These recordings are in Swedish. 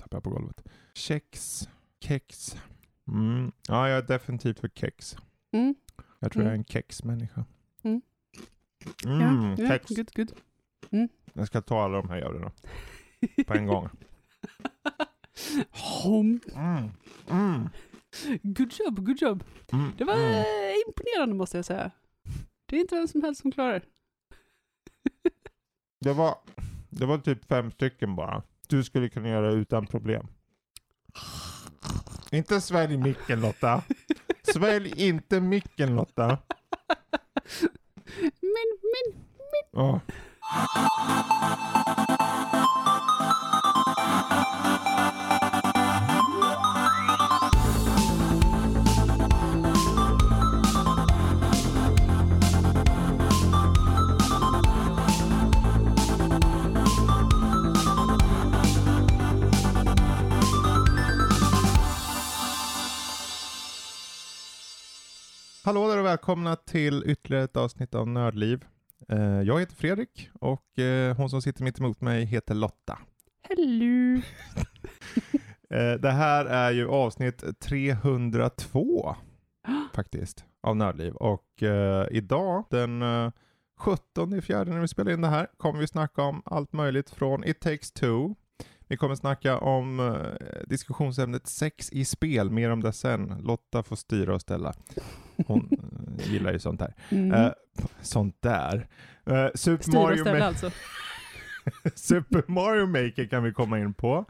tappade jag på golvet. Kex. Kex. Mm. Ja, jag är definitivt för kex. Mm. Jag tror Mm. jag är en kexmänniska. Mm. Mm, ja, kex. good, good. Jag ska ta alla de här gören på en gång. Hom. Mm. Mm. Good job, good job. Mm. Det var Mm. eh, imponerande måste jag säga. Det är inte vem som helst som klarar. Det var, det var typ fem stycken bara. Du skulle kunna göra utan problem. Inte svälj micken Lotta. Svälj inte micken Lotta. Men, men, Åh. Hallå där och välkomna till ytterligare ett avsnitt av Nördliv. Eh, jag heter Fredrik och eh, hon som sitter mitt emot mig heter Lotta. hello. Eh, det här är ju avsnitt 302 faktiskt av Nördliv och idag den eh, 17 i fjärde när vi spelar in det här kommer vi snacka om allt möjligt från It takes two. Vi kommer snacka om eh, diskussionsämnet sex i spel, mer om det sen. Lotta får styra och ställa. Hon eh, gillar ju sånt där. Mm. Eh, sånt där. Super, Styra och Mario ställa Ma- alltså. Super Mario Maker kan vi komma in på.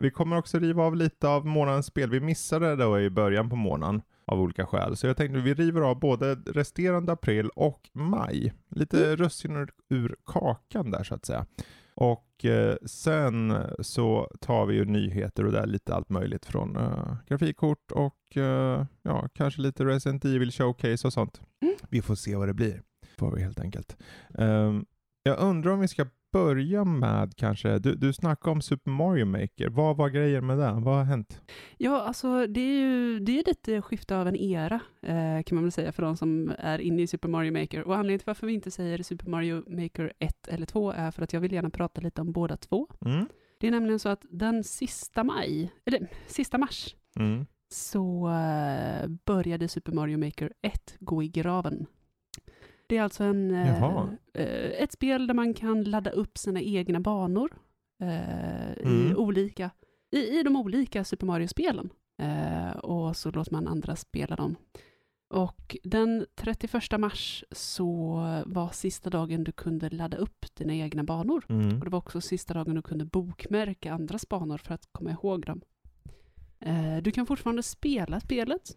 Vi kommer också riva av lite av månadens spel. Vi missade det då i början på månaden av olika skäl. Så jag tänkte vi river av både resterande april och maj. Lite russin ur, ur kakan där så att säga. Och eh, sen så tar vi ju nyheter och det är lite allt möjligt från eh, grafikkort och eh, ja, kanske lite Resident Evil Showcase och sånt. Mm. Vi får se vad det blir. Får vi helt enkelt. Ehm, jag undrar om vi ska börja med kanske, du, du snackade om Super Mario Maker. Vad var grejen med det? Vad har hänt? Ja, alltså det är ju det är lite skifte av en era, eh, kan man väl säga, för de som är inne i Super Mario Maker. Och anledningen till varför vi inte säger Super Mario Maker 1 eller 2 är för att jag vill gärna prata lite om båda två. Mm. Det är nämligen så att den sista maj, eller sista mars, Mm. så eh, började Super Mario Maker 1 gå i graven. Det är alltså en, eh, eh, ett spel där man kan ladda upp sina egna banor eh, i, Mm. olika, i, i de olika Super Mario-spelen. Eh, och så låter man andra spela dem. Och den 31 mars så var sista dagen du kunde ladda upp dina egna banor. Mm. Och det var också sista dagen du kunde bokmärka andras banor för att komma ihåg dem. Eh, du kan fortfarande spela spelet,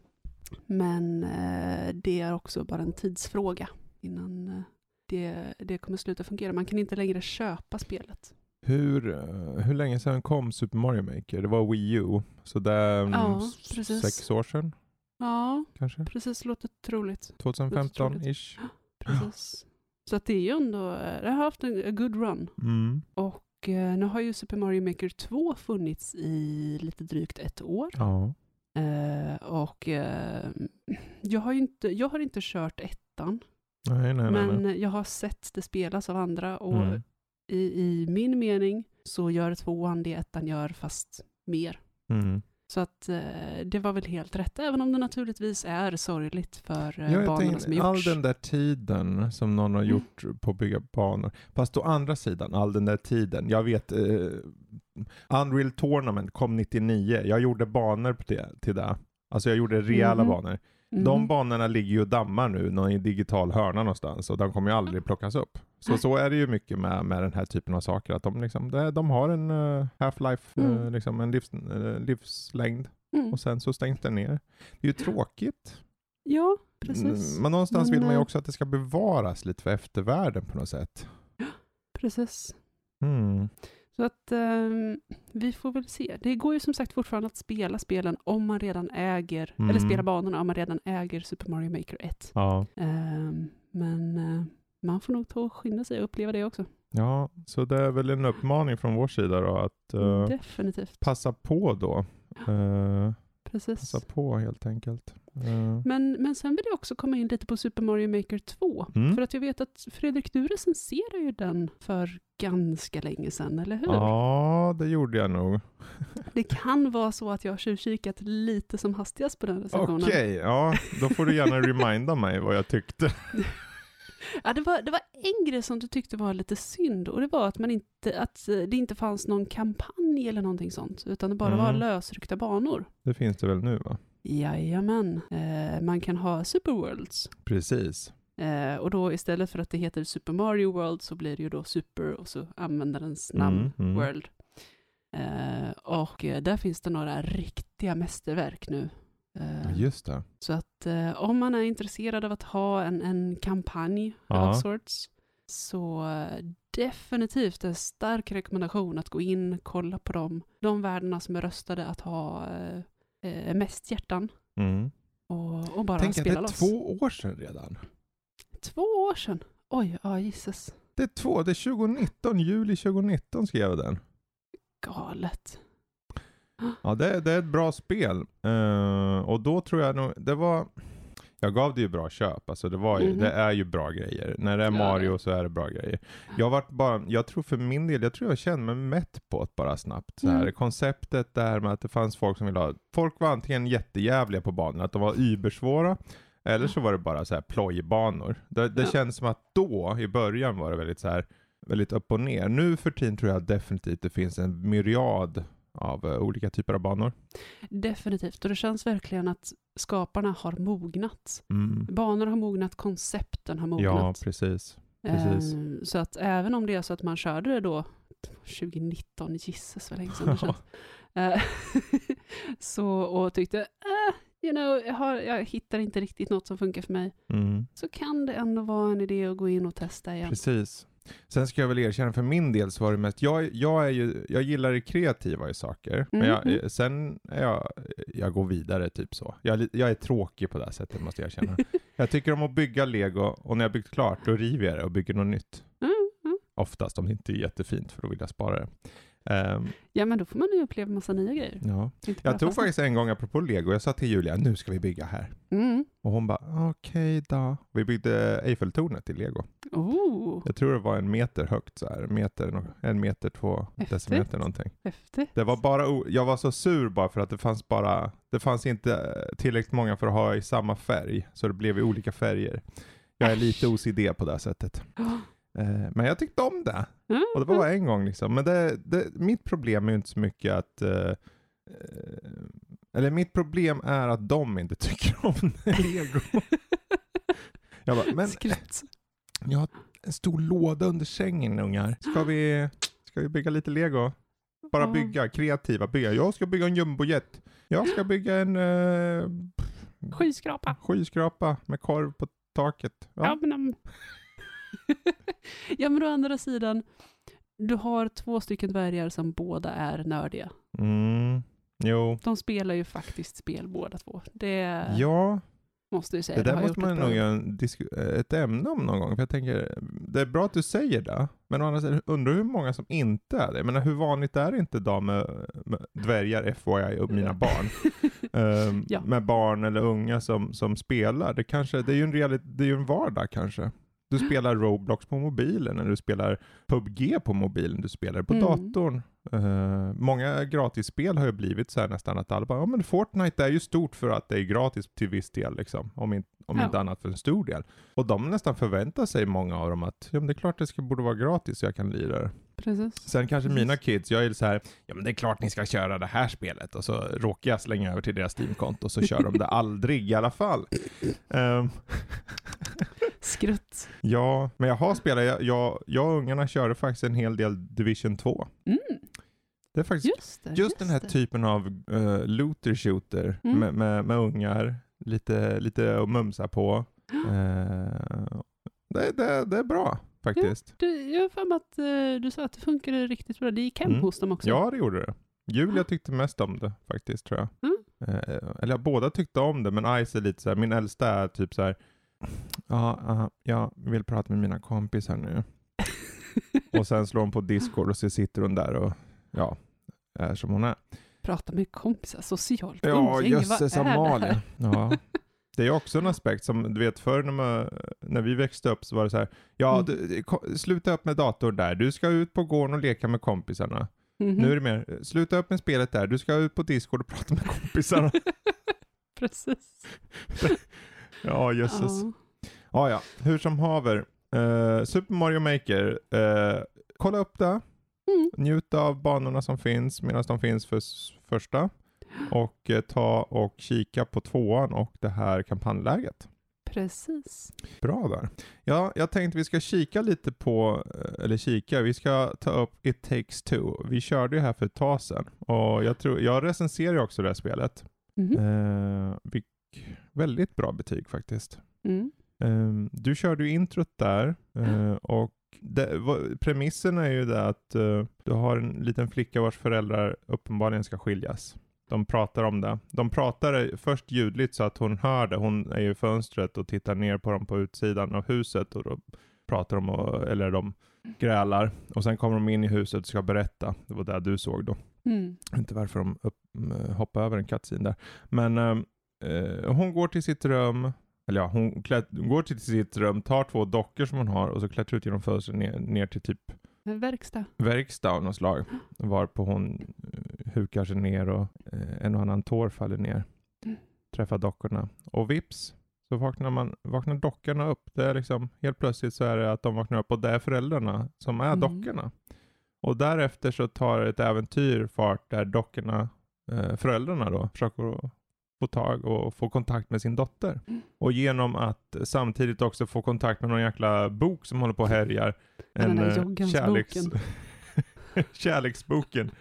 men eh, det är också bara en tidsfråga innan eh, det, det kommer sluta fungera. Man kan inte längre köpa spelet. Hur, eh, hur länge sedan kom Super Mario Maker? Det var Wii U, så det är mm, Ja, sex år sedan Ja, kanske? precis. Låter troligt. 2015-ish. Precis. Så att det är ju ändå, eh, det har haft en good run. Mm. Och nu har ju Super Mario Maker 2 funnits i lite drygt ett år. Ja. Eh, och eh, jag, har inte, jag har inte kört ettan, Nej, nej, men nej. jag har sett det spelas av andra och Mm. i, i min mening så gör tvåan det ettan gör fast mer. Mm. Så att eh, det var väl helt rätt, även om det naturligtvis är sorgligt för eh, Ja, banorna tänker, som all gjorts. den där tiden som någon har Mm. gjort på att bygga banor. Fast å andra sidan, all den där tiden. Jag vet, eh, Unreal Tournament kom 99. Jag gjorde banor på det, till det. Alltså jag gjorde rejäla Mhm. banor. Mhm. De banorna ligger ju och dammar nu, någon i digital hörna någonstans. Och de kommer ju aldrig plockas upp. Så så är det ju mycket med, med den här typen av saker. Att de, liksom, de har en uh, half-life, eh, Mm. liksom en livs, eh, livslängd. Mm. Och sen så stängs den ner. Det är ju tråkigt. Ja, precis. Mm, Men någonstans Men, vill man ju också att det ska bevaras lite för eftervärlden på något sätt. Precis. Mm. Så att ehm, vi får väl se. Det går ju som sagt fortfarande att spela spelen om man redan äger, Mm. eller spela banorna om man redan äger Super Mario Maker 1. Ja. Ehm, men eh, man får nog ta och skynda sig och uppleva det också. ja, så det är väl en uppmaning från vår sida då att eh, passa på då. Eh, precis. Passa på helt enkelt. Eh, Men, men sen vill jag också komma in lite på Super Mario Maker 2. Mm. För att jag vet att Fredrik, du recenserade ju den för ganska länge sedan, eller hur? Ja, det gjorde jag nog. Det kan vara så att jag har tjuvkikat lite som hastigast på den recensionen. Okej, ja, då får du gärna reminda mig vad jag tyckte. Ja, det, var, det var en grej som du tyckte var lite synd och det var att, man inte, att eh, det inte fanns någon kampanj eller någonting sånt, utan det bara var Mm. lösryckta banor. Det finns det väl nu va? Jajamän, eh, man kan ha Super Worlds. Precis. Eh, och då istället för att det heter Super Mario World så blir det ju då Super och så användarens namn Mm, mm. World. Eh, och eh, där finns det några riktiga mästerverk nu. Eh, Just det. så att eh, om man är intresserad av att ha en, en kampanj Ja. of sorts så definitivt en stark rekommendation att gå in, kolla på dem. De värdena som är röstade att ha eh, eh, mest hjärtan Mm. och, och bara Tänk att det spela är loss. två år sedan redan. Två år sedan. Oj, ja gisses. Det är två, det är 2019, juli 2019 skrev jag den. Galet. Ja, det, det är ett bra spel. Eh, och då tror jag nog, det var, jag gav det ju bra köp. Alltså det, var ju, Mhm. det är ju bra grejer. När det är Mario så är det bra grejer. Jag varit bara, jag tror för min del, jag tror jag kände mig mätt på det bara snabbt. Så här, Mm. Konceptet där med att det fanns folk som ville ha, folk var antingen jättejävliga på banorna, att de var ybersvåra. Eller så var det bara så här plojbanor. Det, det Ja. känns som att då, i början var det väldigt så här väldigt upp och ner. Nu för tiden tror jag definitivt det finns en myriad av eh, olika typer av banor. Definitivt. Och det känns verkligen att skaparna har mognat. Mm. Banor har mognat, koncepten har Ja, mognat. precis. precis. Eh, så att även om det är så att man körde det då 2019, gisses vad länge sedan det känns. Eh, så, och tyckte, eh, you know, jag, har, jag hittar inte riktigt något som funkar för mig. Mm. Så kan det ändå vara en idé att gå in och testa igen. Precis. Sen ska jag väl erkänna, för min del så var det mest, jag, jag, är ju, jag gillar det kreativa i saker, men jag, Mhm. sen är jag, jag går vidare typ så. Jag, jag är tråkig på det här sättet måste jag erkänna. jag tycker om att bygga lego och när jag byggt klart då river jag det och bygger något nytt. Mm, mm. Oftast om det inte är jättefint för då vill jag spara det. Ehm, Ja, men då får man ju uppleva massa nya grejer. ja. Jag tog faktiskt en gång, apropå lego, jag sa till Julia, nu ska vi bygga här. Mm. Och hon bara, okej då. Vi byggde Eiffeltornet i lego. Oh, Jag tror det var en meter högt så här. Meter, en meter två Häftigt. decimeter någonting. häftigt. Det var bara, jag var så sur bara för att det fanns bara, det fanns inte tillräckligt många för att ha i samma färg. Så det blev i olika färger. Jag är lite Äsch. OCD på det sättet. Oh. Eh, men jag tyckte om det. Mm. Och det var bara en gång liksom. Men det, det, mitt problem är ju inte så mycket att eh, eh, eller mitt problem är att de inte tycker om lego. Jag bara, men Skratt. jag har en stor låda under sängen ungar. Ska vi, ska vi bygga lite lego? Bara Ja. bygga, kreativa, bygga. Jag ska bygga en jumbojet. Jag ska bygga en eh, Skyskrapa. skyskrapa med korv på taket. Ja. Ja. men, um. ja, men å andra sidan, du har två stycken dvärgar som båda är nördiga. Mm, jo. De spelar ju faktiskt spel båda två. Det Ja, måste jag säga. det där måste man nog göra disku- ett ämne om någon gång. För jag tänker, det är bra att du säger det. Men å andra sidan, undrar hur många som inte är det. Jag menar, hur vanligt är det inte idag med, med dvärgar, FYI, och mina barn? Ehm, Ja. Med barn eller unga som, som spelar. Det, kanske, det, är ju en realit- det är ju en vardag kanske. Du spelar Roblox på mobilen, eller du spelar PubG på mobilen, du spelar på Mm. datorn. Eh, många gratisspel har ju blivit så här nästan att alla bara, ja men Fortnite är ju stort för att det är gratis till viss del liksom, om, in, om Ja. inte annat för en stor del. Och de nästan förväntar sig, många av dem, att ja men det är klart det ska, borde vara gratis så jag kan lira det. Precis. Sen kanske Precis. mina kids, jag är så här, ja men det är klart ni ska köra det här spelet och så råkar jag slänga över till deras Steam-konto så kör de det aldrig i alla fall. Ehm, Skrutt. ja, men jag har spelat, jag, jag, jag och ungarna körde faktiskt en hel del Division 2. Mm, Det är faktiskt just det. just den här det. typen av uh, looter shooter Mm. med, med, med ungar, lite, lite att mumsa på. Eh, det, det, det är bra faktiskt. Du, jag har för mig att eh, du sa att det funkade riktigt bra. Det gick hem Mm. hos dem också. Ja, det gjorde det. Julia Ah. tyckte mest om det faktiskt tror jag. Mm. Eh, eller båda tyckte om det, men Ice är lite så här, min äldsta är typ så här. Ja, aha, jag vill prata med mina kompisar nu. och sen slår hon på Discord och så sitter hon där och ja, är som hon är. Prata med kompisar, socialt Ja, umgänge, vad jösses är det Amalia. här? Ja. Det är också en aspekt som, du vet förr när, man, när vi växte upp så var det så här, ja Mm. du, ko- sluta upp med datorn där, du ska ut på gården och leka med kompisarna. Mhm. Nu är det mer, sluta upp med spelet där, du ska ut på Discord och prata med kompisarna. Precis. Ja, jösses. Ja. Ja, ja, hur som haver. Eh, Super Mario Maker, eh, kolla upp det. Mm. Njut av banorna som finns medan de finns för första. Och eh, ta och kika på tvåan och det här kampanjläget. Precis. Bra där. Ja, jag tänkte vi ska kika lite på, eh, eller kika, vi ska ta upp It takes two. Vi körde ju här för ett tag sedan och jag tror, jag recenserar också det här spelet. Mhm. Eh, fick väldigt bra betyg faktiskt. Mm. Ehm, du körde ju introt där eh, och det, vad- premissen är ju det att eh, du har en liten flicka vars föräldrar uppenbarligen ska skiljas. De pratar om det. De pratar först ljudligt så att hon hör det. Hon är ju i fönstret och tittar ner på dem på utsidan av huset och då pratar de, och, eller de grälar. Och sen kommer de in i huset och ska berätta. Det var det du såg då. Mm. Inte varför de upp, äh, hoppade över en cutscene där. Men ehm, eh, hon går till sitt rum, eller ja, hon klätt, går till sitt rum, tar två dockor som hon har och så klättrar ut genom fönstret ner, ner till typ En verkstad. verkstad av något slag. Varpå hon eh, hukar sig ner och eh, en och annan tår faller ner. Mm. Träffar dockorna. Och vips så vaknar, man, vaknar dockorna upp. Det är liksom, helt plötsligt så är det att de vaknar upp och det är föräldrarna som är Mm. dockorna. Och därefter så tar ett äventyr fart där dockorna, eh, föräldrarna då, försöker få tag och få kontakt med sin dotter. Mm. Och genom att samtidigt också få kontakt med någon jäkla bok som håller på och härjar. Där eh, Joggansboken. kärleksboken.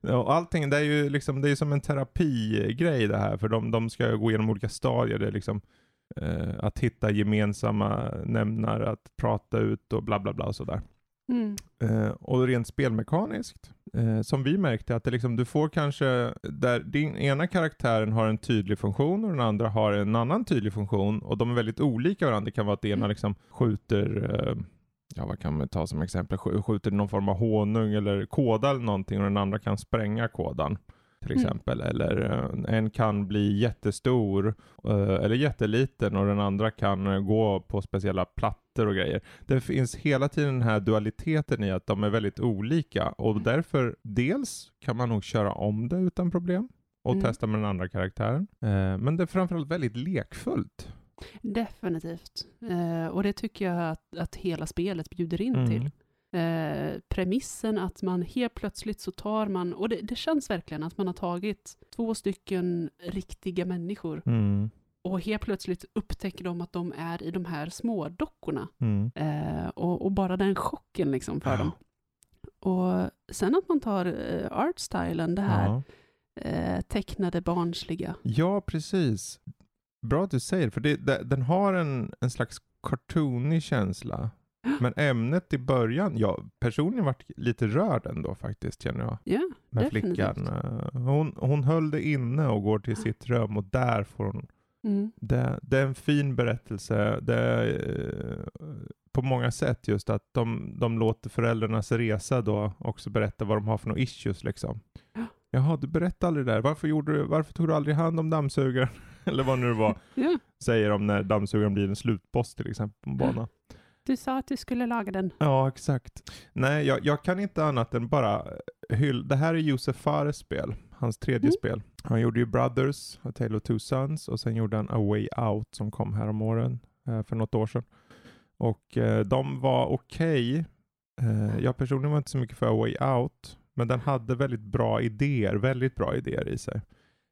Och allting, det är ju liksom, det är som en terapigrej det här, för de, de ska gå igenom olika stadier. Det är liksom eh, att hitta gemensamma nämnare, att prata ut och bla bla bla och sådär. Mm. Eh, och rent spelmekaniskt, eh, som vi märkte, att det liksom, du får kanske, där din ena karaktären har en tydlig funktion och den andra har en annan tydlig funktion och de är väldigt olika varandra. Det kan vara att det ena liksom skjuter, eh, ja vad kan man ta som exempel, Sk- skjuter någon form av honung eller koda eller någonting och den andra kan spränga kodan. Till Mm. exempel. Eller eh, en kan bli jättestor eh, eller jätteliten och den andra kan eh, gå på speciella plattor och grejer. Det finns hela tiden den här dualiteten i att de är väldigt olika och därför dels kan man nog köra om det utan problem och Mm. testa med den andra karaktären. Men det är framförallt väldigt lekfullt. Definitivt. Och det tycker jag att, att hela spelet bjuder in Mm. till. Eh, premissen att man helt plötsligt så tar man, och det, det känns verkligen att man har tagit två stycken riktiga människor Mm. och helt plötsligt upptäcker de att de är i de här små dockorna. Mm. Eh, och, och bara den chocken liksom för Ja. dem. Och sen att man tar eh, artstylen, det här Ja. eh, tecknade barnsliga. ja, precis. Bra att du säger för det, det, den har en, en slags cartoonig känsla. Men ämnet i början, jag personligen varit lite rörd ändå faktiskt känner jag. Ja, Med Definitivt. flickan. Eh, Hon, hon höll det inne och går till sitt rum och där får hon mm. Det, det är en fin berättelse. Det är, eh, på många sätt just att de, de låter föräldrarnas resa då också berätta vad de har för några issues liksom. Ja. Jaha, du berättade aldrig det där. Varför, gjorde du, varför tog du aldrig hand om dammsugaren? Eller vad nu det var. ja. Säger de när dammsugaren blir en slutboss till exempel på en bana. Du sa att du skulle laga den. Ja, exakt. Nej, jag, jag kan inte annat än bara hylla. Det här är Josef Fares spel. Hans tredje Mm. spel. Han gjorde ju Brothers, A Tale of Two Sons och sen gjorde han A Way Out som kom här om åren eh, för något år sedan. Och eh, de var okej. Eh, jag personligen var inte så mycket för A Way Out, men den hade väldigt bra idéer, väldigt bra idéer i sig.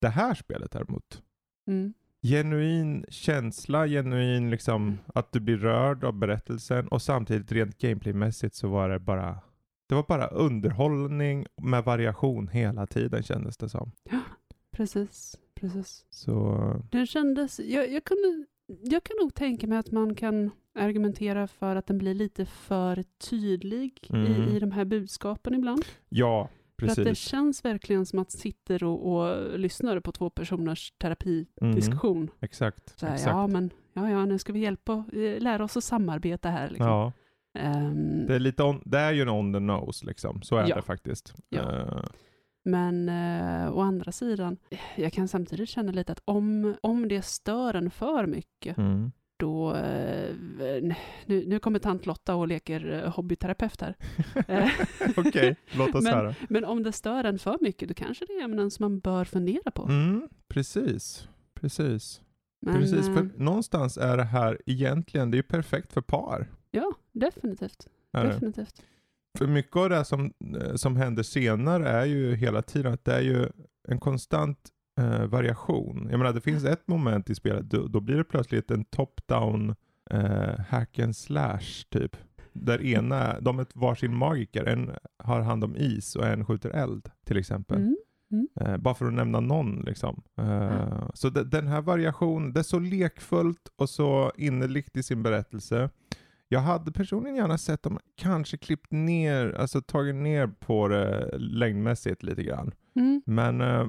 Det här spelet däremot, Mm. Genuin känsla, genuin liksom att du blir rörd av berättelsen och samtidigt rent gameplaymässigt så var det bara det var bara underhållning med variation hela tiden kändes det som. Precis, precis. Så Den kändes, jag, jag, kunde, jag kan nog tänka mig att man kan argumentera för att den blir lite för tydlig Mm. i, i de här budskapen ibland. ja, För att det precis. känns verkligen som att sitter och, och lyssnar på två personers terapidiskussion. Mm, exakt. Här, exakt. ja, men ja, ja, nu ska vi hjälpa, eh, lära oss att samarbeta här. Liksom. Ja, Ehm, det är, lite on, det är ju en on the nose liksom. Så är Ja. det faktiskt. Ja. Eh, Men eh, å andra sidan, jag kan samtidigt känna lite att om, om det stör en för mycket, Mm. Då... Eh, nu, nu kommer tant Lotta och leker eh, hobbyterapeut här. Eh, Okej, låt oss Men- höra. Men om det stör en för mycket, då kanske det är ämnen som man bör fundera på. Mm, precis, precis. Men, precis, för någonstans är det här egentligen, det är ju perfekt för par. Ja, definitivt. Definitivt. För mycket av det som, som händer senare är ju hela tiden att det är ju en konstant eh, variation. Jag menar det finns ett moment i spelet, då, då blir det plötsligt en top-down eh, hack and slash typ. Där ena, de är varsin magiker, en har hand om is och en skjuter eld till exempel. Mm. Eh, bara för att nämna någon liksom. Eh, Så de, den här variationen, det är så lekfullt och så innerligt i sin berättelse. Jag hade personligen gärna sett dem kanske klippt ner, alltså tagit ner på det längdmässigt lite grann. Mm. Men eh,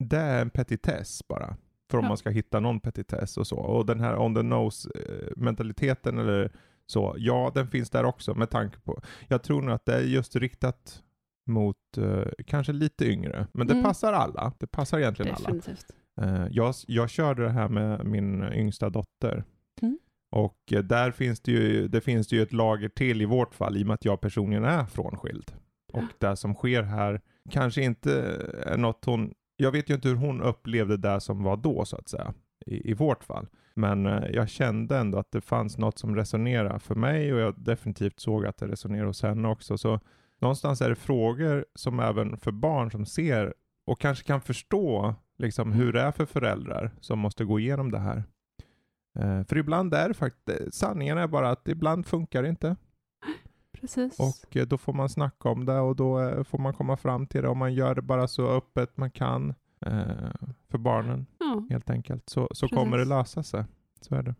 det är en petitess bara. För om Ja. man ska hitta någon petitess och så. Och den här on the nose eh, mentaliteten eller så, ja den finns där också med tanke på. Jag tror nog att det är just riktat mot eh, kanske lite yngre. Men det Mm. passar alla. Det passar egentligen alla. Definitivt. Eh, jag, jag körde det här med min yngsta dotter. Mm. Och där finns det, ju, det finns det ju ett lager till i vårt fall i och med att jag personligen är frånskild. Och det som sker här kanske inte är något hon, jag vet ju inte hur hon upplevde det som var då så att säga. I, i vårt fall. Men eh, jag kände ändå att det fanns något som resonerade för mig och jag definitivt såg att det resonerade hos henne också. Så någonstans är det frågor som även för barn som ser och kanske kan förstå liksom, hur det är för föräldrar som måste gå igenom det här. Eh, för ibland är det faktiskt, sanningen är bara att ibland funkar det inte. Precis. Och eh, då får man snacka om det och då eh, får man komma fram till det och man gör det bara så öppet man kan eh, för barnen ja. helt enkelt. Så, så Precis. kommer det lösa sig. Så är det.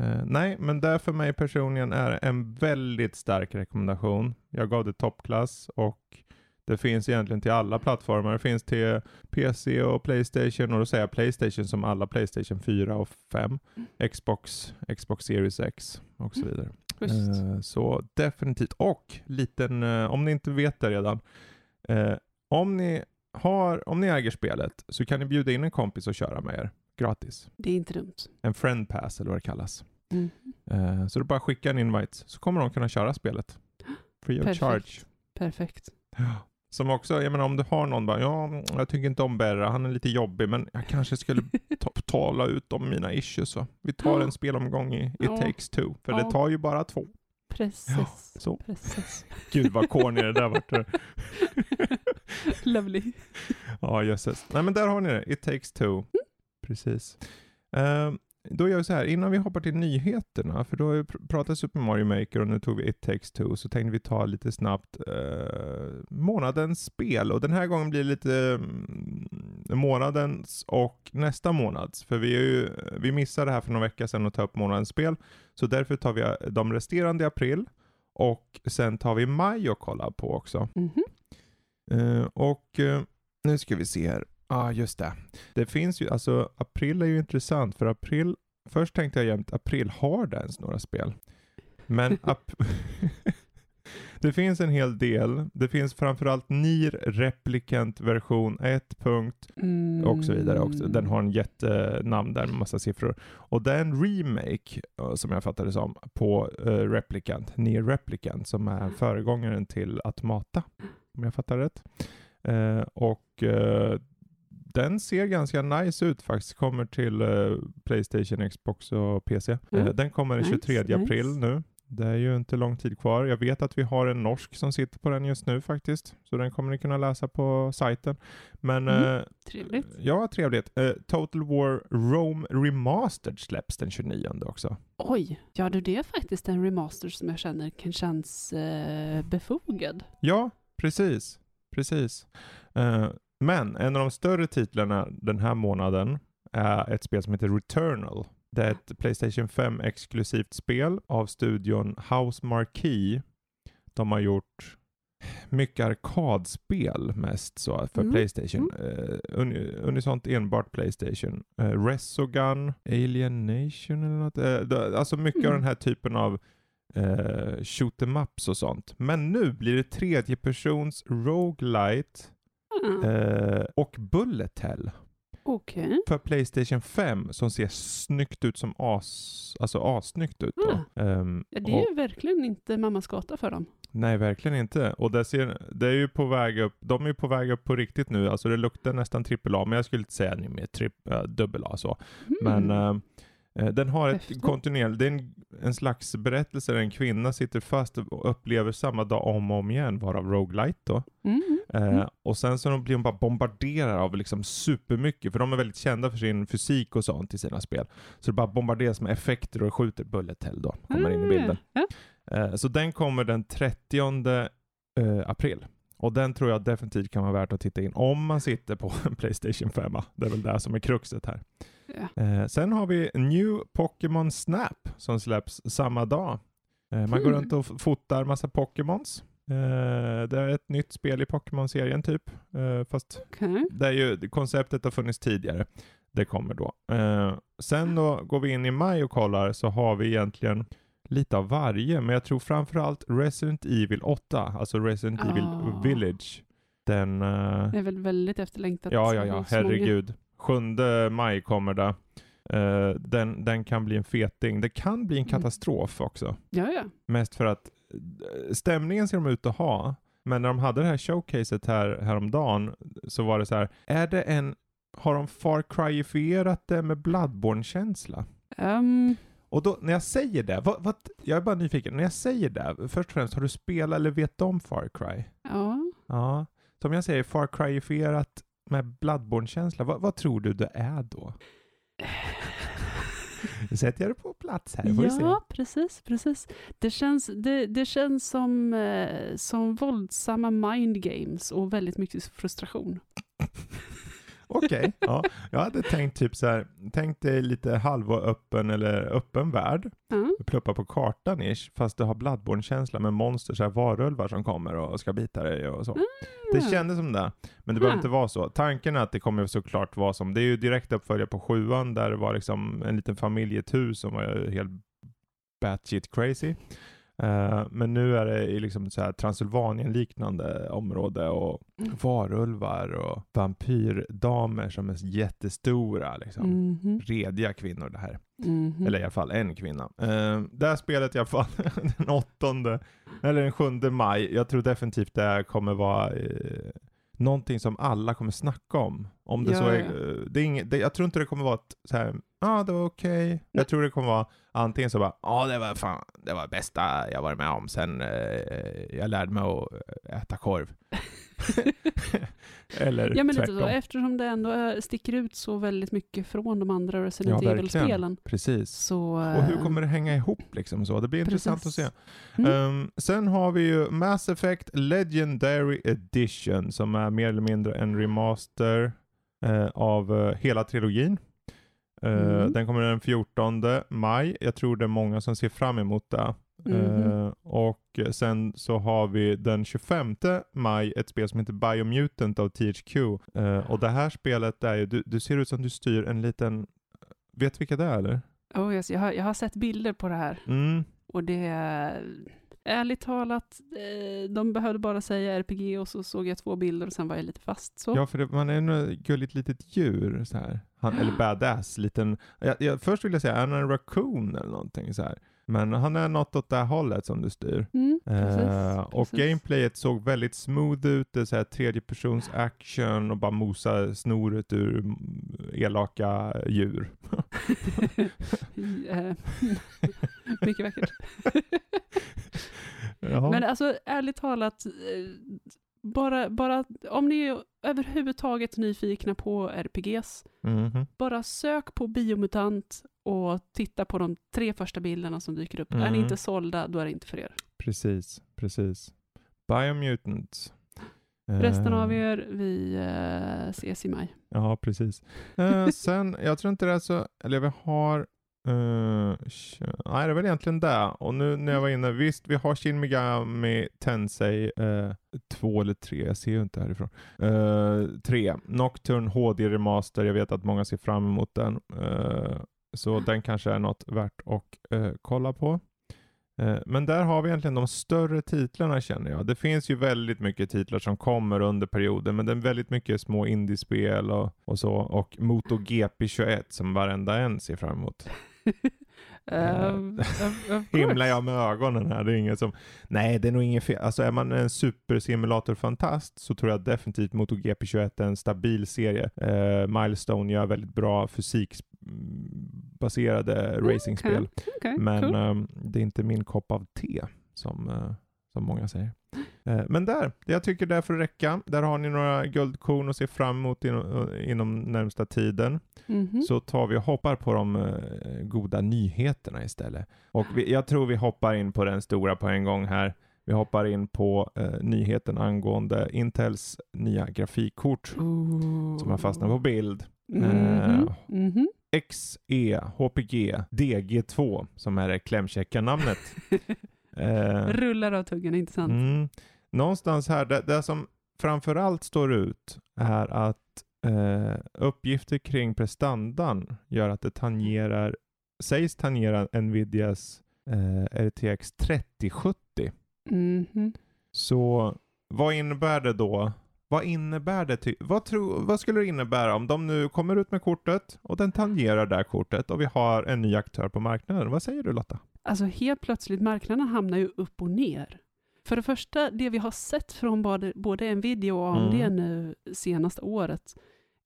Eh, nej, men det för mig personligen är en väldigt stark rekommendation. Jag gav det toppklass och det finns egentligen till alla plattformar. Det finns till PC och Playstation och då säger jag Playstation som alla Playstation 4 och 5. Xbox, Xbox Series X och så vidare. Schysst. Eh, så definitivt. Och liten, eh, om ni inte vet det redan. Eh, om, ni har, om ni äger spelet så kan ni bjuda in en kompis och köra med er. Gratis. Det är inte dumt. En friend pass eller vad det kallas. Mm. Så du bara skicka en invite så kommer de kunna köra spelet. Free of Perfekt. charge. Perfekt. Ja. Som också, jag menar om du har någon bara, ja, jag tycker inte om Berra, han är lite jobbig, men jag kanske skulle ta, tala ut om mina issues va. Vi tar en spelomgång i It Ja. takes two, för Ja. det tar ju bara två. Precis. Så. Precis. Gud vad corny det där vart. Lovely. Ja, jösses. Nej men där har ni det, It takes two. Precis. Ehm, då gör vi så här, innan vi hoppar till nyheterna, för då har vi pr- pratat Super Mario Maker och nu tog vi It takes two, så tänkte vi ta lite snabbt eh, månadens spel. Och den här gången blir det lite mm, månadens och nästa månads. För vi, är ju, vi missade det här för några veckor sedan att ta upp månadens spel. Så därför tar vi eh, de resterande i april och sen tar vi maj och kollar på också. Mhm. Eh, och eh, nu ska vi se här. Ja, ah, just det. Det finns ju, alltså april är ju intressant för april, först tänkte jag jämt april, har det ens några spel? Men det finns en hel del. Det finns framförallt NIR Replicant version 1. Punkt, Mm. och så vidare också. Den har en jättenamn där med massa siffror. Och det är en remake, eh, som jag fattar det som, på uh, Replicant, NIR Replicant, som är föregångaren till Automata. Om jag fattar rätt. Eh, och eh, den ser ganska nice ut faktiskt. Kommer till eh, Playstation, Xbox och PC. Mm. Eh, den kommer den Nice, 23 april nice. nu. Det är ju inte lång tid kvar. Jag vet att vi har en norsk som sitter på den just nu faktiskt. Så den kommer ni kunna läsa på sajten. Men Mm. eh, Trevligt. Ja, trevligt. Eh, Total War Rome Remastered släpps den 29 också. Oj, ja du det är faktiskt en remaster som jag känner kan känns eh, befogad. Ja, precis. Precis. Men en av de större titlarna den här månaden är ett spel som heter Returnal. Det är ett Playstation 5 exklusivt spel av studion House Marquee. De har gjort mycket arkadspel mest så för Mm. Playstation. Uh, unisont enbart Playstation. Uh, Resogun, Alien Nation eller något. Eh, det- alltså mycket av Mm. den här typen av uh, shoot em ups och sånt. Men nu blir det tredje persons roguelite. Eh, och Bullet Hell Okej. för Playstation 5 som ser snyggt ut som as, alltså assnyggt ut då. Ehm, Ja, det och- är ju verkligen inte mammas gata för dem. Nej, verkligen inte. Och det, ser, det är ju på väg upp, de är ju på väg upp på riktigt nu. Alltså det luktar nästan trippel A, men jag skulle inte säga ni med tripp, äh, dubbel A så. Men Mm. eh, eh, den har ett kontinuerligt, det är en, en slags berättelse där en kvinna sitter fast och upplever samma dag om och om igen, varav roguelite då. Mm. Eh, Mm. Och sen så blir hon bara bombarderad av liksom supermycket, för de är väldigt kända för sin fysik och sånt i sina spel. Så det bara bombarderas med effekter och skjuter bullet hell då, kommer in i bilden. Ja. Eh, Så den kommer den 30 eh, april. Och den tror jag definitivt kan vara värt att titta in om man sitter på en Playstation 5. Det är väl det som är kruxet här. Ja. Eh, sen har vi New Pokémon Snap som släpps samma dag. Eh, man går Hmm. runt och fotar massa Pokémons. Eh, det är ett nytt spel i Pokémon-serien typ. Eh, fast Okej. det är ju, konceptet har funnits tidigare. Det kommer då. Eh, sen då går vi in i maj och kollar så har vi egentligen lite av varje, men jag tror framförallt Resident Evil 8, alltså Resident Evil Ah. Village. Den... Det är väl väldigt efterlängtat. ja, ja, ja, herregud. 7 maj kommer det. Eh, den, den kan bli en feting. Det kan bli en Mm. katastrof också. Ja, ja. Mest för att stämningen ser de ut att ha. Men när de hade det här showcaset här, häromdagen så var det så här, är det en, har de Far Cry-ifierat det med Bloodborne-känsla? Ehm, Och då, när jag säger det, vad, vad, jag är bara nyfiken, när jag säger det, först och främst, har du spelat eller vet om Far Cry? ja. Ja. Som jag säger, Far Cry-ifierat med Bloodborne-känsla, vad, vad tror du det är då? Nu sätter jag det på plats här, får vi se. Ja, precis, precis. Det känns, det, det känns som, eh, som våldsamma mind games och väldigt mycket frustration. Okej, ja. Jag hade tänkt typ så här, tänk dig lite halvöppen eller öppen värld, Ja. pluppa på kartan ish, fast du har Bloodborne-känsla med monster, så här varulvar som kommer och ska bita dig och så. Det Ah. kändes som det, men det behöver Ah. inte vara så. Tanken är att det kommer såklart vara som, det är ju direkt uppföljare på sjuan där det var liksom en liten familj i ett hus som var helt batshit crazy. Eh, men nu är det i liksom så här Transylvanien-liknande område och Mm. varulvar och vampyrdamer som är jättestora. Liksom. Mhm, Rediga kvinnor det här. mhm. Eller i alla fall en kvinna. Uh, det här spelet i alla fall den åttonde, eller den sjunde maj. Jag tror definitivt det kommer vara eh, någonting som alla kommer snacka om. Om det Ja, så är, ja. eh, det är inget, det, jag tror inte det kommer vara ett så här, ja ah, det var okej. Nej. Jag tror det kommer vara antingen så bara, ja ah, det var fan, det var det bästa jag varit med om sen eh, jag lärde mig att eh, äta korv. Eller Ja men lite tvärtom. så, eftersom det ändå är- sticker ut så väldigt mycket från de andra Resident Ja, Evil-spelen. Precis. Så, Och hur kommer det hänga ihop liksom så? Det blir intressant att se. Precis. Mm. Ehm, sen har vi ju Mass Effect Legendary Edition som är mer eller mindre en remaster eh, av eh, hela trilogin. Eh, Mm. Den kommer den 14 maj. Jag tror det är många som ser fram emot det. Mhm. Eh, och sen så har vi den 25 maj ett spel som heter Biomutant av THQ. Eh, och det här spelet är ju, du, du ser ut som du styr en liten, vet du vilka det är eller? oh yes, jag, har, jag har sett bilder på det här Mm. och det är ärligt talat, eh, de behövde bara säga RPG och så såg jag två bilder och sen var jag lite fast så. Ja, för det, man är ett gulligt litet djur så här. Han, eller badass, liten. Jag, jag, först vill jag säga, är han en raccoon eller någonting så här. Men han är något åt det här hållet som du styr. Mm, precis, Eh, och precis. gameplayet såg väldigt smooth ut, det är så här tredje persons action och bara mosa snoret ur elaka djur. Eh, Mycket vackert. Men alltså ärligt talat, eh, bara, bara om ni är överhuvudtaget nyfikna på RPGs, Mhm. bara sök på biomutant och titta på de tre första bilderna som dyker upp. Är Mm. ni inte sålda, då är det inte för er. Precis, precis. Biomutant. Resten av Eh, er, vi eh, ses i maj. Ja, precis. Eh, sen, jag tror inte det är så, eller vi har, Uh, nej det är väl egentligen det. Och nu när jag var inne, visst vi har Shin Megami Tensei uh, eller 3. jag ser ju inte härifrån. Uh, Nocturne HD Remaster, jag vet att många ser fram emot den. Så den kanske är något värt att kolla på. Men där har vi egentligen de större titlarna känner jag. Det finns ju väldigt mycket titlar som kommer under perioden, men det är väldigt mycket små indiespel och, och så. Och MotoGP 21 som varenda en ser fram emot. Um. Himlar jag med ögonen här, det är inget som... Nej, det är nog inget fel. Alltså är man en supersimulator-fantast så tror jag definitivt MotoGP 21 är en stabil serie. Eh, Milestone gör väldigt bra fysikbaserade racingspel. Okej, Men cool. ehm, det är inte min kopp av te som, eh, som många säger. Eh, men där, jag tycker det får räcka. Där har ni några guldkorn att se fram emot inom, inom närmsta tiden. Mhm. Så tar vi och hoppar på de eh, goda nyheterna istället. Och vi, jag tror vi hoppar in på den stora på en gång här. Vi hoppar in på eh, nyheten angående Intels nya grafikkort som har fastnat på bild. Mhm, eh, mhm. XE HPG DG2 som är det klämkäcka namnet. Eh, Rullar av tungan, inte sant? mm, någonstans här, det, det som framförallt står ut är att eh, uppgifter kring prestandan gör att det tangerar, sägs tangera Nvidias eh, RTX 3070. Mhm. Så vad innebär det då? Vad innebär det? Vad, tro, vad skulle det innebära om de nu kommer ut med kortet och den tangerar det här kortet och vi har en ny aktör på marknaden? Vad säger du Lotta? Alltså helt plötsligt, marknaden hamnar ju upp och ner. För det första, det vi har sett från både, både Nvidia och AMD Mm. nu senaste året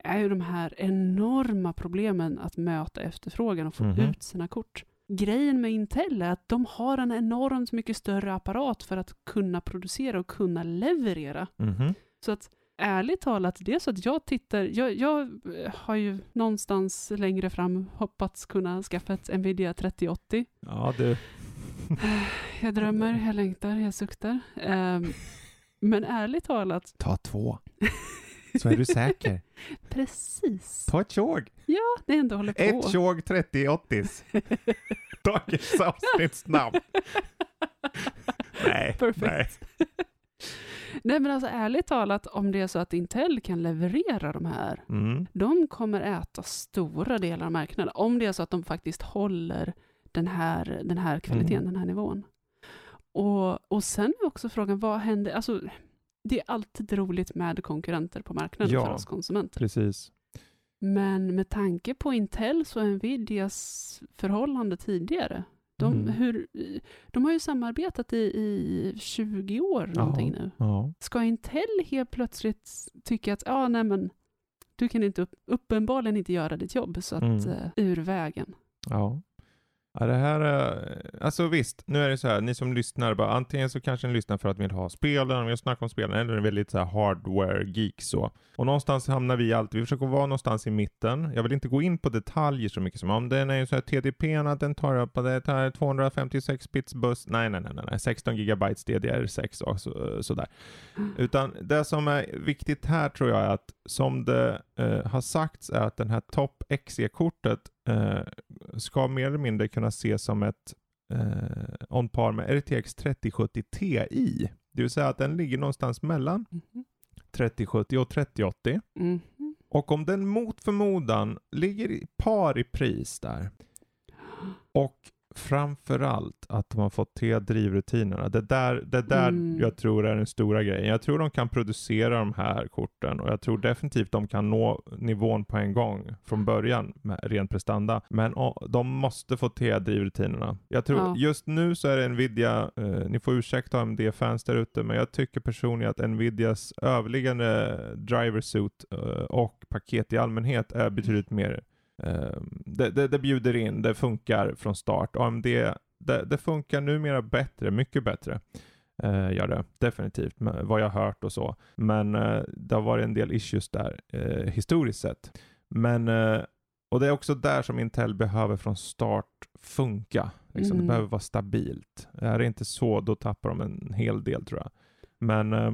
är ju de här enorma problemen att möta efterfrågan och få Mhm. ut sina kort. Grejen med Intel är att de har en enormt mycket större apparat för att kunna producera och kunna leverera. Mhm. Så att ärligt talat, det är så att jag tittar, jag, jag eh, har ju någonstans längre fram hoppats kunna skaffa ett Nvidia 3080. Ja, du. Jag drömmer, jag längtar, jag suktar. Ehm, men ärligt talat, Ta två. Så är du säker. precis. Ta ett tjog. Det ändå håller på. Ett tjog 3080. Dagens avsnittsnamn. Nej, Perfect. nej. Nej men alltså ärligt talat, om det är så att Intel kan leverera de här, Mm. de kommer äta stora delar av marknaden. Om det är så att de faktiskt håller den här, den här kvaliteten, Mm. den här nivån. Och, och sen är också frågan, vad händer? Alltså, det är alltid roligt med konkurrenter på marknaden Ja. för oss konsumenter. Precis. Men med tanke på Intels och Nvidias förhållande tidigare, de, Mm. hur, de har ju samarbetat i, i 20 år någonting nu. Ja. Ska Intel helt plötsligt tycka att, ja nej men, du kan inte upp, uppenbarligen inte göra ditt jobb, så att Mm. eh, ur vägen. Ja. Ja, det här är, alltså visst, nu är det så här, ni som lyssnar, bara, antingen så kanske ni lyssnar för att ni vill ha spelen, vill snacka om spelen, eller är väldigt så här hardware-geek så. Och någonstans hamnar vi alltid, vi försöker vara någonstans i mitten. Jag vill inte gå in på detaljer så mycket som om den är ju så här TDP, att den tar upp, det tar 256 bits buss, nej nej nej nej, 16 gigabytes DDR6 och så, sådär. Utan det som är viktigt här tror jag är att som det eh, har sagts är att den här Top XE-kortet eh, ska mer eller mindre kunna ses som ett eh, on par med RTX 3070 Ti. Det vill säga att den ligger någonstans mellan Mhm. 3070 och 3080. Mhm. Och om den mot förmodan ligger i par i pris där och framförallt att de har fått till drivrutinerna. Det där, det där Mm. jag tror är den stora grejen. Jag tror de kan producera de här korten och jag tror definitivt de kan nå nivån på en gång från början med ren prestanda. Men å, de måste få till drivrutinerna. Jag tror Ja. just nu så är det Nvidia, eh, ni får ursäkta AMD-fans där ute, men jag tycker personligen att Nvidias överliggande driver suit eh, och paket i allmänhet är betydligt mer det, det, det bjuder in, det funkar från start. AMD, det, det funkar numera bättre, mycket bättre. Eh, gör det definitivt, vad jag har hört och så. Men eh, det har varit en del issues där eh, historiskt sett. Men, eh, och det är också där som Intel behöver från start funka. Liksom. Mm. Det behöver vara stabilt. Är det inte så, då tappar de en hel del tror jag. Men eh,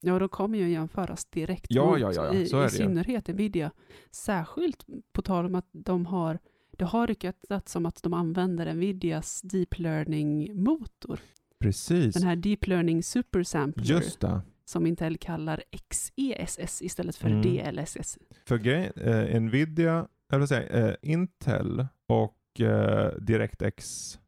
Ja, de kommer ju jämföras direkt Ja, mot, ja, ja, i, i synnerhet Nvidia. Särskilt på tal om att de har, det har ryktats som att de använder Nvidias deep learning-motor. precis, Den här deep learning supersampler just det. som Intel kallar XESS istället för Mm. DLSS. För grejen, eh, Nvidia, eller vad säger eh, Intel och eh, DirectX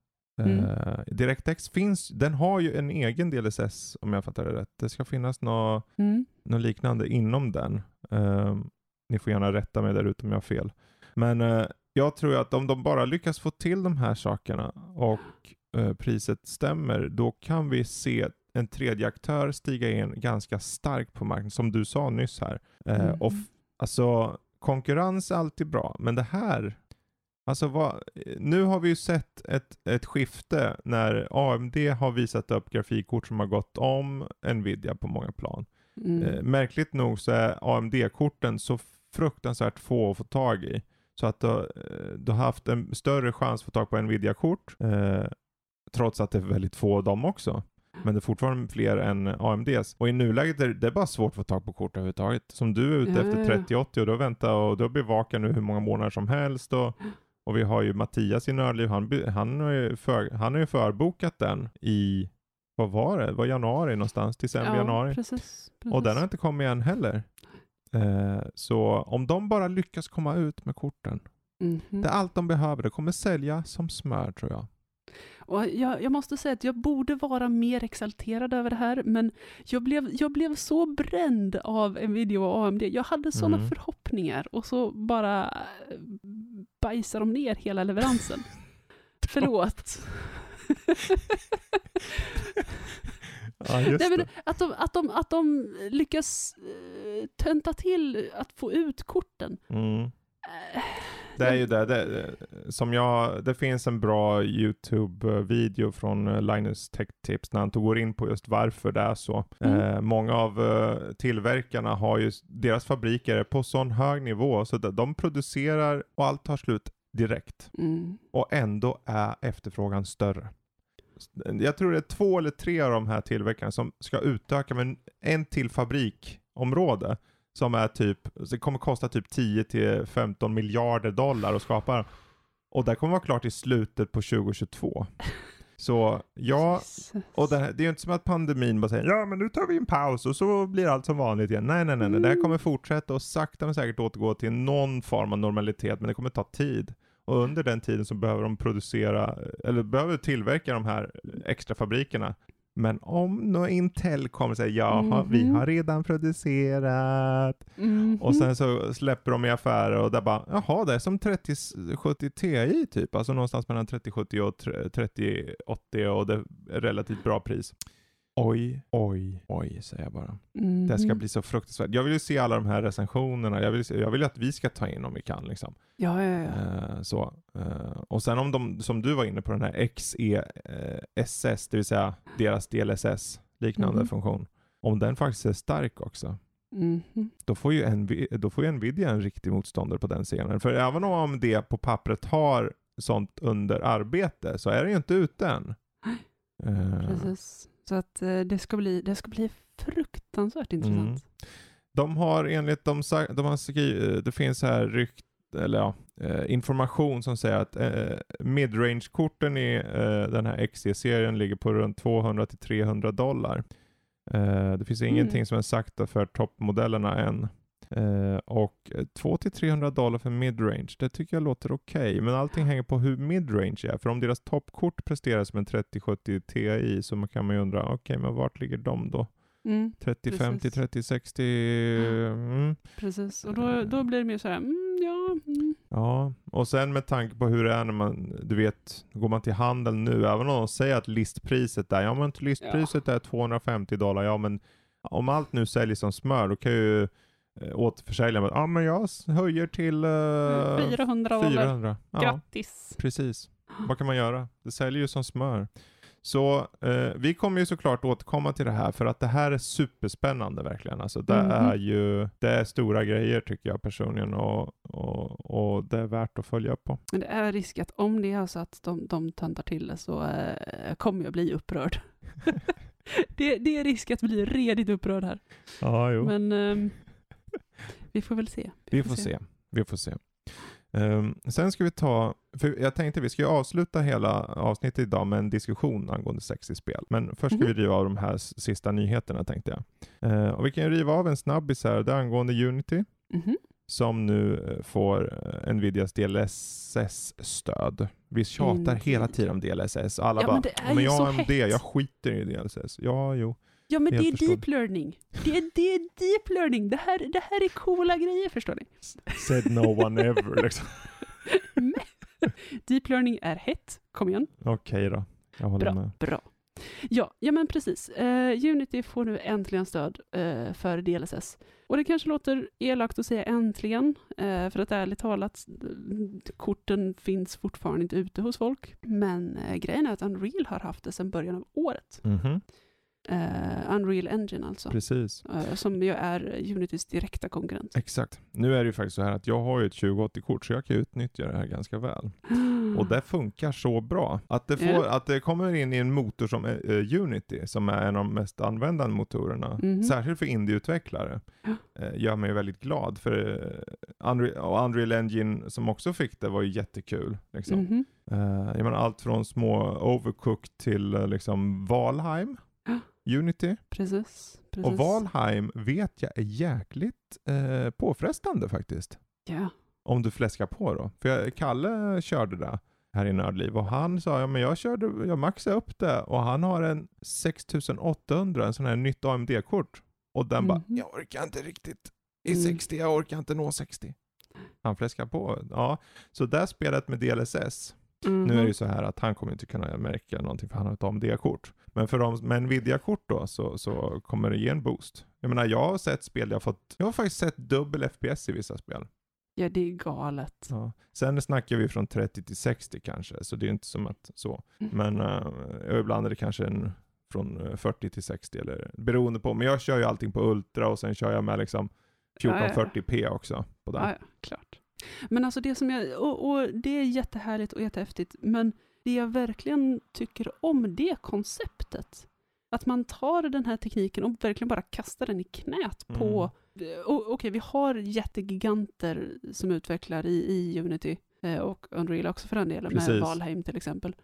Mm. DirectX finns, den har ju en egen DLSS om jag fattar det rätt. Det ska finnas något Mm. liknande inom den. Eh, ni får gärna rätta mig där ute om jag har fel. Men eh, jag tror att om de bara lyckas få till de här sakerna och eh, priset stämmer, då kan vi se en tredje aktör stiga in ganska starkt på marknaden, som du sa nyss här. Mm. och alltså, konkurrens är alltid bra, men det här, alltså vad, nu har vi ju sett ett, ett skifte när AMD har visat upp grafikkort som har gått om Nvidia på många plan. Mm. Eh, märkligt nog så är AMD-korten så fruktansvärt få att få tag i. Så att du, eh, du har haft en större chans att få tag på Nvidia-kort, eh, trots att det är väldigt få av dem också. Men det är fortfarande fler än AMDs. Och i nuläget är det, bara svårt att få tag på kort överhuvudtaget. Som du är ute Ja, efter ja, ja. 3080 och du har väntat och du har bevakat nu hur många månader som helst. Och, och vi har ju Mattias i Nördliv, han, han, har ju för, han har ju förbokat den i, vad var det? Var januari någonstans, december, januari. Precis, precis. Och den har inte kommit än heller. Eh, så om de bara lyckas komma ut med korten. Mhm. Det är allt de behöver. Det kommer sälja som smör tror jag. Och jag, jag måste säga att jag borde vara mer exalterad över det här, men jag blev, jag blev så bränd av Nvidia och AMD. Jag hade sådana Mm. förhoppningar och så bara äh, bajsar de ner hela leveransen. Förlåt. Ja, Nej, men att, de, att, de, att de lyckas uh, tönta till att få ut korten. Mm. Det är ju det. det som jag, det finns en bra YouTube-video från eh, Linus Tech Tips när han tog går in på just varför det är så. Mm. Eh, många av eh, tillverkarna har ju, deras fabriker är på sån hög nivå så att de producerar och allt tar slut direkt. mm. och ändå är efterfrågan större. Jag tror det är två eller tre av de här tillverkarna som ska utöka med en till fabrikområde som är typ, det kommer kosta typ 10 till 15 miljarder dollar att skapa. Och det kommer vara klart i slutet på 2022. Så ja, och det, här- det är ju inte som att pandemin bara säger ja men nu tar vi en paus och så blir allt som vanligt igen. Nej nej nej, nej. det här kommer fortsätta och sakta men säkert återgå till någon form av normalitet men det kommer ta tid. Och under den tiden så behöver de producera, eller behöver tillverka de här extra fabrikerna. Men om nå Intel kommer och säger jaha, vi Mhm. har redan producerat. Mhm. Och sen så släpper de i affärer och där bara, jaha det är som 3070 Ti typ, alltså någonstans mellan 3070 och 3080 och det är relativt bra pris. Oj, oj, oj säger jag bara. Det ska Mhm. bli så fruktansvärt. Jag vill ju se alla de här recensionerna, jag vill, jag vill att vi ska ta in om vi kan liksom. Ja, ja, ja. Eh, så. Eh, och sen om de, som du var inne på den här XESS, det vill säga deras DLSS liknande Mhm. funktion. Om den faktiskt är stark också, Mhm. då får ju, Nvi- då får ju Nvidia en riktig motståndare på den scenen. För även om det på pappret har sånt under arbete så är det ju inte ute än. Eh, Precis. Så att eh, det ska bli, det ska bli fruktansvärt intressant. Mm. De har enligt de, de har skri- det finns här rykt, eller ja, eh, information som säger att eh, midrange-korten i eh, den här XE-serien ligger på runt 200 till 300 dollar. Eh, det finns ingenting Mm. som är sagt för toppmodellerna än. Eh, och eh, 2 till 300 dollar för midrange, det tycker jag låter okej. Men allting hänger på hur midrange är. För om deras toppkort presterar som en 3070 Ti så kan man ju undra, okej men vart ligger de då? Mm, 3050, Precis. 3060. Mm. precis. Och då, då blir det mer så här, mm, ja, mm. Ja, och sen med tanke på hur det är när man, du vet, går man till handeln nu, även om de säger att listpriset är, ja men listpriset är 250 dollar, ja men om allt nu säljs som smör, då kan ju återförsäljaren bara, ja men jag höjer till eh, 400 dollar. 400. Ja, Grattis. precis. Vad kan man göra? Det säljer ju som smör. Så eh, vi kommer ju såklart återkomma till det här för att det här är superspännande verkligen. Alltså det Mhm. är ju, det är stora grejer tycker jag personligen och, och, och det är värt att följa upp på. Men det är risk att om det är så att de, de töntar till det så eh, kommer jag bli upprörd. det, det är risk att bli redigt upprörd här. Ja, jo. Men ehm, vi får väl se. vi får se. Vi får se. Ehm, sen ska vi ta, för jag tänkte vi ska avsluta hela avsnittet idag med en diskussion angående sex i spel. Men först ska Mhm. vi riva av de här sista nyheterna tänkte jag. Eh, och vi kan riva av en snabbis här, det är angående Unity. Mhm. som nu eh, får eh, Nvidias DLSS-stöd. Vi tjatar Indeed. hela tiden om DLSS. Alla Ja, bara, men det är men jag har AMD, hett." jag skiter i DLSS. Ja, jo. Ja men det är förståeligt. deep learning. Det är, det är deep learning. Det här, det här är coola grejer förstår ni. Said no one ever liksom. Men, deep learning är hett. Kom igen. Okej då, jag håller Bra. med. Bra. Ja, ja men precis. Eh, Unity får nu äntligen stöd eh, för DLSS. Och det kanske låter elakt att säga äntligen, eh, för att ärligt talat, korten finns fortfarande inte ute hos folk. Men grejen är att Unreal har haft det sedan början av året. Mhm, Eh, Unreal Engine alltså. Precis. Eh, som ju är Unitys direkta konkurrent. Exakt. Nu är det ju faktiskt så här att jag har ju ett 2080-kort så jag kan utnyttja det här ganska väl. Och det funkar så bra. Att det, får, Ja. att det kommer in i en motor som eh, Unity, som är en av de mest använda motorerna, Mhm. särskilt för indieutvecklare, Ja. gör mig väldigt glad. För Unreal, och Unreal Engine som också fick det var ju jättekul. Liksom. Mhm. Eh, jag menar allt från små Overcooked till liksom Valheim, Ja. Unity. Precis. precis. Och Valheim vet jag är jäkligt eh, påfrestande faktiskt. Ja. Om du fläskar på då. För jag, Kalle körde det här i Nördliv och han sa, ja men jag körde, jag maxade upp det och han har en 6800, en sån här nytt AMD-kort. Och den bara, Mhm. jag orkar inte riktigt i Mm. 60, jag orkar inte nå 60. Han fläskar på. Ja, så det spelet med DLSS. Nu är det Mhm. ju så här att han kommer inte kunna märka någonting för han har ett AMD-kort. Men för de med Nvidia-kort då så, så kommer det ge en boost. Jag menar jag har sett spel, jag har fått, jag har faktiskt sett dubbel FPS i vissa spel. Ja, det är galet. Ja. Sen snackar vi från 30 till 60 kanske, så det är inte som att så. Mm. Men uh, ibland är det kanske en från eh, 40 till 60 eller beroende på. Men jag kör ju allting på Ultra och sen kör jag med liksom Ja, ja, ja. 1440p också på den. Ja, ja, klart. Men alltså det som jag, och, och det är jättehärligt och jättehäftigt, men det jag verkligen tycker om det konceptet, att man tar den här tekniken och verkligen bara kastar den i knät på, och, okej vi har jättegiganter som utvecklar i, i Unity, eh, och Unreal också för den delen, med Precis. Valheim till exempel.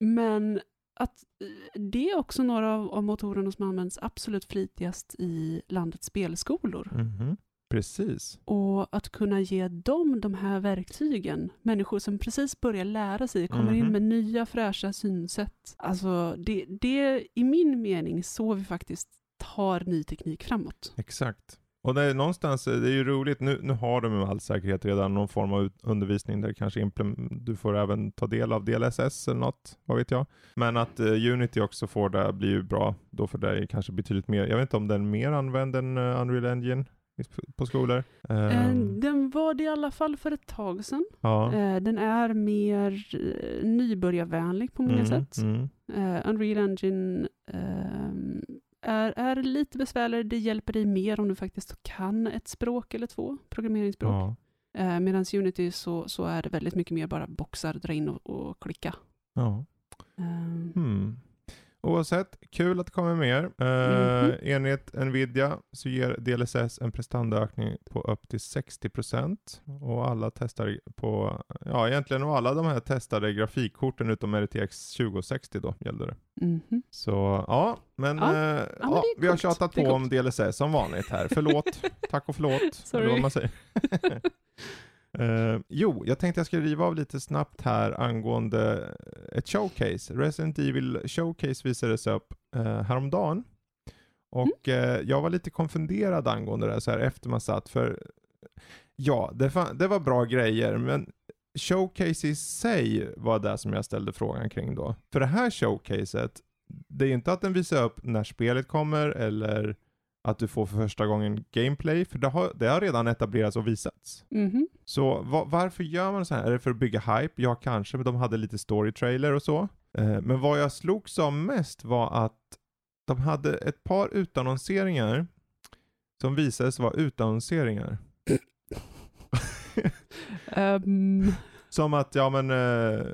Men att eh, det är också några av, av motorerna som används absolut flitigast i landets spelskolor. Mhm. Precis. Och att kunna ge dem de här verktygen, människor som precis börjar lära sig, kommer in Mhm. med nya fräscha synsätt. Alltså det, det är i min mening så vi faktiskt tar ny teknik framåt. Exakt. Och det är någonstans, det är ju roligt, nu, nu har de med all säkerhet redan någon form av undervisning där kanske du får även ta del av DLSS eller något, vad vet jag. Men att eh, Unity också får det blir ju bra, då för det är kanske betydligt mer, jag vet inte om den är mer använd än uh, Unreal Engine på skolor. Eh, Ehm, Den var det i alla fall för ett tag sedan. ja. Eh, Den är mer eh, nybörjarvänlig på många Mm, sätt. mm. Unreal Engine är, är lite besvärligare, det hjälper dig mer om du faktiskt kan ett språk eller två, programmeringsspråk. Ja. Medan Unity så, så är det väldigt mycket mer bara boxar, dra in och, och klicka. ja. Hmm. Oavsett, kul att det kommer mer. Eh, Mhm. Enligt Nvidia så ger DLSS en prestandaökning på upp till 60% och alla testar på, ja egentligen och alla de här testade grafikkorten utom RTX 2060 då gällde det. mhm. Så ja, men, Ja. eh, men ja, det är vi har tjatat på om DLSS som vanligt här. Förlåt, tack och förlåt. Sorry. Eller vad man säger. Eh, jo, jag tänkte jag skulle riva av lite snabbt här angående ett showcase. Resident Evil Showcase visades upp uh, häromdagen. Och Mm. eh, jag var lite konfunderad angående det här, så här efter man satt. För ja, det, det var bra grejer, men showcase i sig var det som jag ställde frågan kring då. För det här showcaset, det är ju inte att den visar upp när spelet kommer eller att du får för första gången gameplay, för det har, det har redan etablerats och visats. Mhm. Så va- varför gör man så här? Är det för att bygga hype? Ja, kanske, men de hade lite story trailer och så. Eh, men vad jag slogs av mest var att de hade ett par utannonseringar som visades vara utannonseringar. Ehm, Som att, ja men, eh,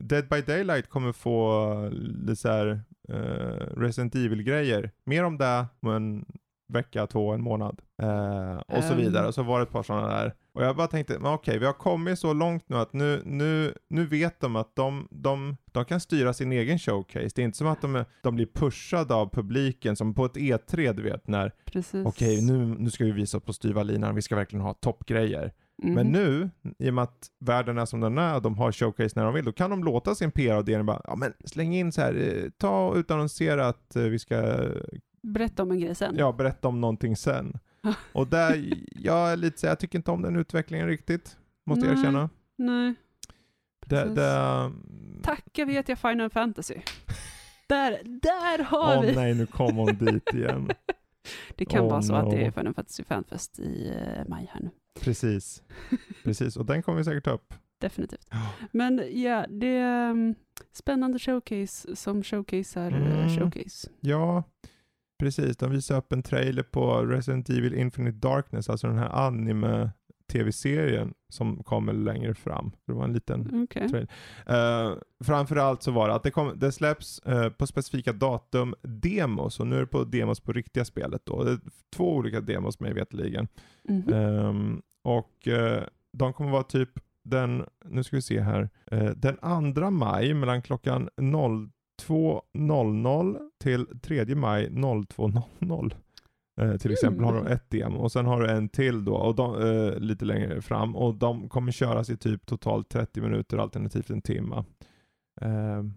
Dead by Daylight kommer få lite så här eh, Resident Evil-grejer. Mer om det, men vecka, två, en månad. Eh, och så Ehm. vidare. Och så var det ett par sådana där. Och jag bara tänkte, men okej, vi har kommit så långt nu att nu, nu, nu vet de att de, de, de kan styra sin egen showcase. Det är inte som att de, de blir pushade av publiken som på ett E3, du vet, när okej, nu, nu ska vi visa på styva linan, vi ska verkligen ha toppgrejer. Mhm. Men nu, i och med att världen är som den är de har showcase när de vill, då kan de låta sin PR-avdelning bara, ja men släng in så här, eh, ta och utannonsera att eh, vi ska, Berätta om en grej sen. ja berätta om någonting sen. och där, jag är lite så jag tycker inte om den utvecklingen riktigt, måste jag erkänna. Nej. Det, det, Tacka vet jag Final Fantasy. Där, där har Åh vi! nej, nu kom hon dit igen. Det kan Oh vara så att det är no. Final Fantasy Fanfest i eh, maj här nu. Precis, precis, och den kommer vi säkert ta upp. Definitivt. Men ja, det är um, spännande showcase som showcasear eh, Mm. showcase. Ja, precis. De visade upp en trailer på Resident Evil Infinite Darkness, alltså den här anime tv-serien som kommer längre fram. Det var en liten Okej. trailer. Uh, framförallt så var det att det, kom, det släpps eh, på specifika datum demos, och nu är det på demos på riktiga spelet då. Det är två olika demos mig veterligen. Mhm. Ehm, och eh, de kommer vara typ den, nu ska vi se här, den 2 maj mellan klockan 02.00 till 3 maj 02.00. Eh, till exempel har de ett demo och sen har du en till då och de, eh, lite längre fram och de kommer köras i typ totalt 30 minuter alternativt en timme. Ehm,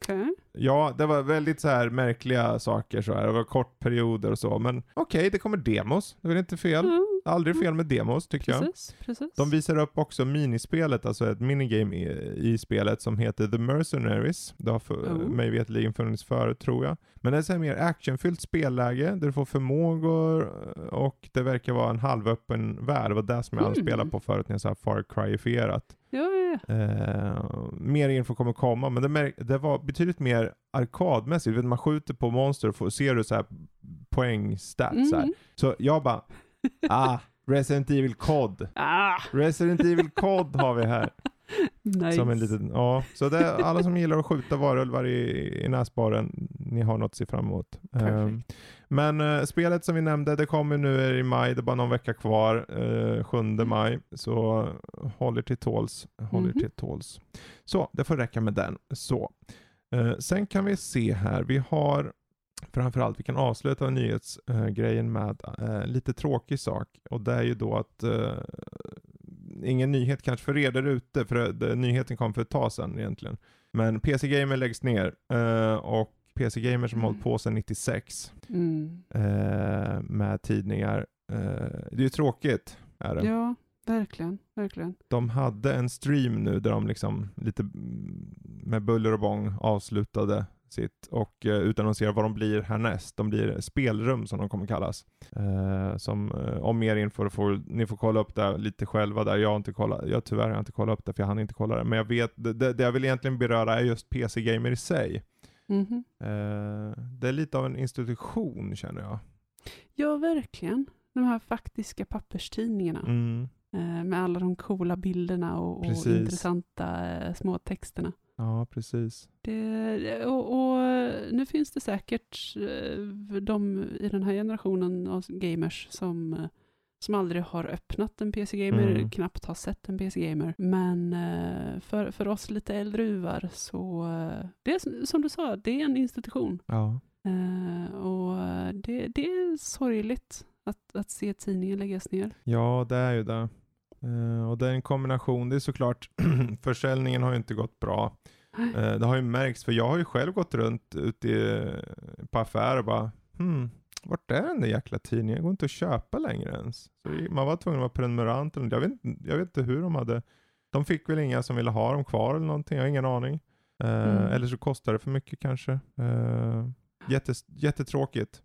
Okej. Ja, det var väldigt så här märkliga saker så här. Det var kortperioder och så, men okej, det kommer demos. Det är inte fel. Mm, Aldrig fel med demos tycker jag. precis, precis. De visar upp också minispelet, alltså ett minigame i, i spelet som heter The Mercenaries. Det har för, Oh. mig veterligen funnits förut tror jag. Men det är så här mer actionfyllt spelläge där du får förmågor och det verkar vara en halvöppen värld. Det var det som jag Mm. anspelade på förut när jag sa Far Cry-ifierat. Ja, ja, ja. Eh, mer info kommer komma, men det, det var betydligt mer arkadmässigt. Man skjuter på monster och får, ser du så här poängstats. Så. Mm. så jag bara, ah, Resident Evil COD. Ah, Resident Evil COD har vi här. nice. Som en liten, ja. Så det alla som gillar att skjuta varulvar i, i näsborren, ni har något att se fram emot. Ehm, men eh, spelet som vi nämnde, det kommer nu i maj, det är bara någon vecka kvar, uh, 7 maj. Så håll er till tåls. Håll er Mhm. till tåls. Så, det får räcka med den. Så. Eh, sen kan vi se här, vi har framförallt, vi kan avsluta nyhetsgrejen med eh, lite tråkig sak. Och det är ju då att eh, ingen nyhet kanske för er där ute, för nyheten kom för ett tag sedan egentligen. Men PC Gamer läggs ner eh, och PC Gamer som Mm. hållit på sedan 96 Mm. med tidningar. Det är ju tråkigt. Är det. Ja, verkligen, verkligen. De hade en stream nu där de liksom lite mm, med buller och bång avslutade sitt och eh, utannonserade vad de blir härnäst. De blir spelrum som de kommer kallas. Eh, som, eh, om mer info får ni får kolla upp det lite själva där. Jag har inte kollat, jag tyvärr har jag inte kollat upp det för jag hann inte kolla det. Men jag vet, det, det jag vill egentligen beröra är just PC-gamer i sig. Mhm. Eh, det är lite av en institution känner jag. Ja, verkligen. De här faktiska papperstidningarna. Mm. Eh, med alla de coola bilderna och, och intressanta eh, små texterna. Ja, precis. Det, och, och nu finns det säkert eh, de i den här generationen av gamers som, eh, som aldrig har öppnat en PC-gamer, Mm. knappt har sett en PC-gamer. Men för, för oss lite äldre uvar så, det är som du sa, det är en institution. Ja. Och det, det är sorgligt att, att se tidningen läggas ner. Ja, det är ju det. Eh, och det är en kombination. Det är såklart, försäljningen har ju inte gått bra. Eh, det har ju märkts, för jag har ju själv gått runt ute i, på affärer och bara, hmm, vart är den där jäkla tidningen? Det går inte att köpa längre ens. Så det- man var tvungen att vara prenumerant. eller- Jag vet, inte- jag vet inte hur de hade, de fick väl inga som ville ha dem kvar eller någonting, jag har ingen aning. Eh, Mm. Eller så kostar det för mycket kanske. Uh, jättes, jättetråkigt.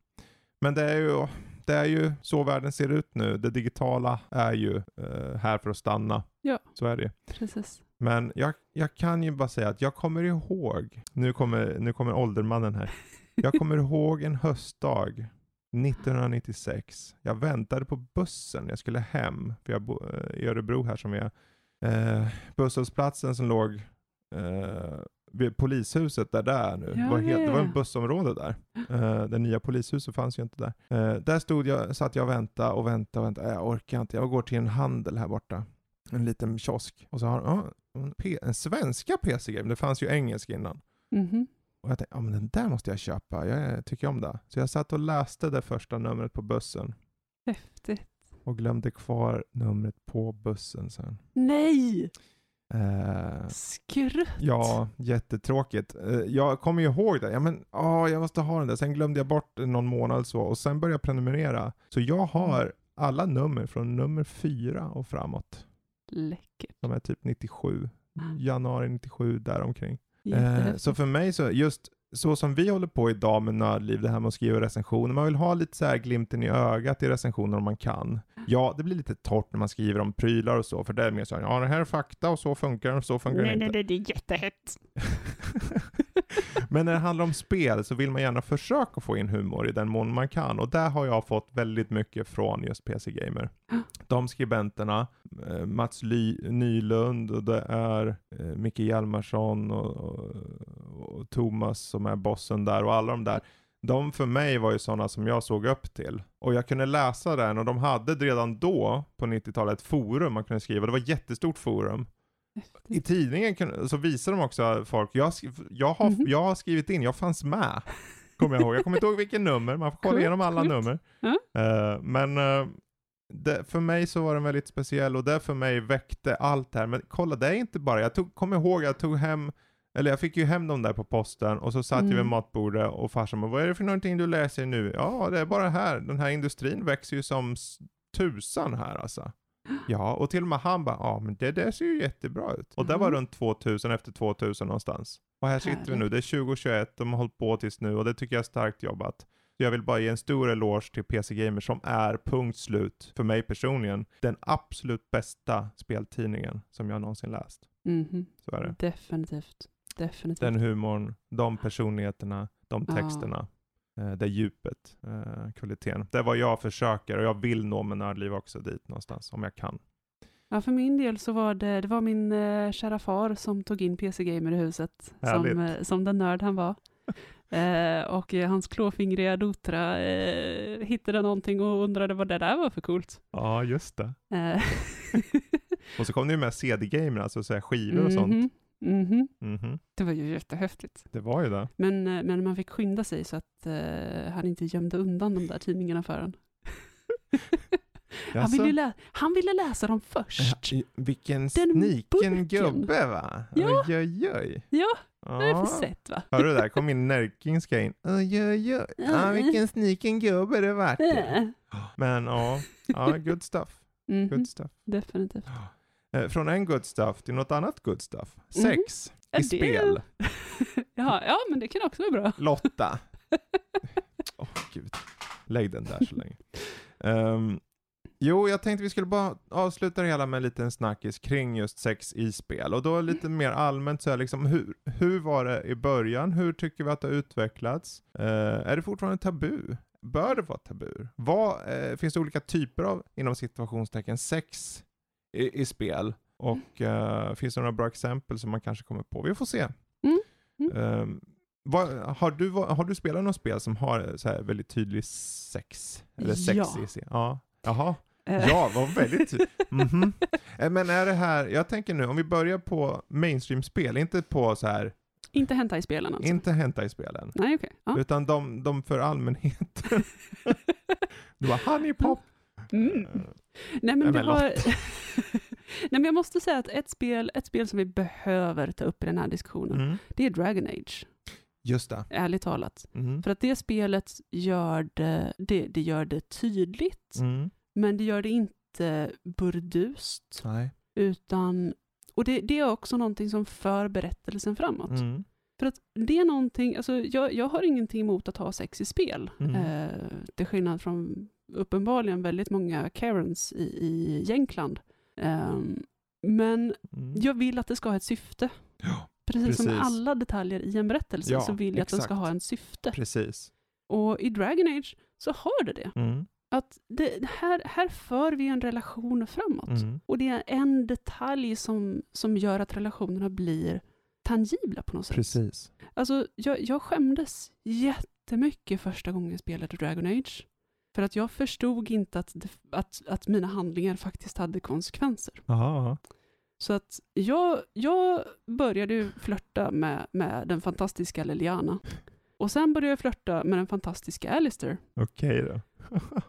Men det är ju, det är ju så världen ser ut nu. Det digitala är ju eh, här för att stanna. Ja. Så är det Precis. Men jag, jag kan ju bara säga att jag kommer ihåg, nu kommer, nu kommer åldermannen här. Jag kommer ihåg en höstdag 1996. Jag väntade på bussen, jag skulle hem, för jag bor eh, i Örebro här som är. Eh, busshållplatsen som låg eh, vid polishuset där det är nu. Ja, det, var helt, det var ja. bussområde där. Uh, det nya polishuset fanns ju inte där. Eh, där stod jag, satt jag och väntade och väntade och väntade. Jag orkar inte. Jag går till en handel här borta. En liten kiosk. Och så har ja, en, P- en svenska PC-game. Det fanns ju engelska innan. Mhm. Och jag tänkte, ja men den där måste jag köpa. Jag tycker om det. Så jag satt och läste det första numret på bussen. Häftigt. Och glömde kvar numret på bussen sen. Nej! Eh, Skrutt! Ja, jättetråkigt. Eh, Jag kommer ju ihåg det. Ja, men, åh, jag måste ha den där. Sen glömde jag bort någon månad så och sen började jag prenumerera. Så jag har alla nummer från nummer fyra och framåt. Läckert. De är typ 97. Januari 97 däromkring. Eh, så för mig så, just så som vi håller på idag med Nördliv, det här med att skriva recensioner, man vill ha lite så här glimten i ögat i recensioner om man kan. Ja, det blir lite torrt när man skriver om prylar och så, för det är mer så här, ja det här är fakta och så funkar det och så funkar det nej, inte. nej, nej, det är jättehett. Men när det handlar om spel så vill man gärna försöka få in humor i den mån man kan. Och där har jag fått väldigt mycket från just PC Gamer. De skribenterna, eh, Mats Ly- Nylund och det är eh, Micke Hjalmarsson och, och, och Thomas som är bossen där och alla de där. De för mig var ju sådana som jag såg upp till. Och jag kunde läsa den och de hade redan då på 90-talet ett forum man kunde skriva. Det var ett jättestort forum. I tidningen så visar de också folk, jag, jag, har, Mhm. jag har skrivit in, jag fanns med. Kommer jag ihåg. Jag kommer inte ihåg vilken nummer, man får kolla igenom alla coolt. nummer. Eh, men eh, det, för mig så var den väldigt speciell och det för mig väckte allt det här. Men kolla, det är inte bara, jag tog, kommer ihåg, jag tog hem, eller jag fick ju hem dem där på posten och så satt jag vid Mm. matbordet och farsan bara, vad är det för någonting du läser nu? Ja, det är bara här, den här industrin växer ju som tusan här alltså. Ja, och till och med han bara, ja men det där ser ju jättebra ut. Och det var Mm. runt 2000, efter 2000 någonstans. Och här sitter vi nu, det är 2021, de har hållit på tills nu och det tycker jag är starkt jobbat. Jag vill bara ge en stor eloge till PC Gamer som är, punkt slut, för mig personligen, den absolut bästa speltidningen som jag någonsin läst. Mhm. Så är det. Definitivt. Definitivt. Den humorn, de personligheterna, de texterna, det djupet, eh, kvaliteten. Det är vad jag försöker och jag vill nå med Nördliv också dit någonstans, om jag kan. Ja, för min del så var det, det var min eh, kära far som tog in PC Gamer i huset. Som, eh, som den nörd han var. Eh, och eh, hans klåfingriga dotra eh, hittade någonting och undrade vad det där var för coolt. Ja, just det. Eh, Och så kom det ju med CD-gamer, alltså så skivor och sånt. Mhm, mhm. Mhm. Det var ju jättehäftigt. Det var ju det. Men, eh, men man fick skynda sig så att eh, han inte gömde undan de där tidningarna för en. han, ville lä- han ville läsa dem först. Ja, vilken sniken gubbe va? Ja. Oj, oj, oj. Ja, det har jag Ja. sett va? Hörde du där? kom min närkingska in. Oj, oj, oj. Ja, Mm. vilken sniken gubbe det vart. Men ja, ja, good stuff. Mhm, Good stuff. Definitivt. Eh, från en good stuff till något annat good stuff. Mhm. Sex Ja, i det- spel. ja, ja, men det kan också vara bra. Lotta. Åh gud. Lägg den där så länge. Ehm, jo, jag tänkte vi skulle bara avsluta det hela med en liten snackis kring just sex i spel. Och då lite mer allmänt så här liksom, hur, hur var det i början? Hur tycker vi att det har utvecklats? Eh, är det fortfarande tabu? Bör det vara tabu? Vad, eh, finns det olika typer av, inom situationstecken, sex i, i spel? Och eh, finns det några bra exempel som man kanske kommer på? Vi får se. Mm. Mm. Ehm, vad, har, du, vad, har du spelat något spel som har så här väldigt tydlig sex? Eller sex Ja. Ja. Jaha. Eh, Ja, vad väldigt tydligt. Mhm. Eh, Men är det här, jag tänker nu, om vi börjar på mainstream-spel, inte på så här, Inte hämta i spelen alltså? inte hämta i spelen. Nej, okej. Ja. Utan de, de för allmänheten. du var honeypop. Mm. Nej, men men har... Nej, men jag måste säga att ett spel, ett spel som vi behöver ta upp i den här diskussionen, Mm. det är Dragon Age. Just det. Ärligt talat. Mm. För att det spelet gör det, det, det gör det tydligt, Mm. men det gör det inte burdust, Nej. utan... Och det, det är också någonting som för berättelsen framåt. Mm. För att det är någonting, alltså jag, jag har ingenting emot att ha sex i spel. Mm. Eh, till skillnad från uppenbarligen väldigt många Karens i, i Jänkland. Ehm, men Mm. jag vill att det ska ha ett syfte. Ja, Precis, som Precis. alla detaljer i en berättelse Ja, så vill jag att den ska exakt. ha en syfte. precis. Och i Dragon Age så har det det. Mm. Att det, här, här för vi en relation framåt. Mm. Och det är en detalj som, som gör att relationerna blir tangibla på något sätt. Precis. Alltså, jag, jag skämdes jättemycket första gången jag spelade Dragon Age. För att jag förstod inte att, det, att, att mina handlingar faktiskt hade konsekvenser. Aha. Så att jag, jag började flörta med, med den fantastiska Liliana. Och sen började jag flörta med den fantastiska Alistair. Okej då.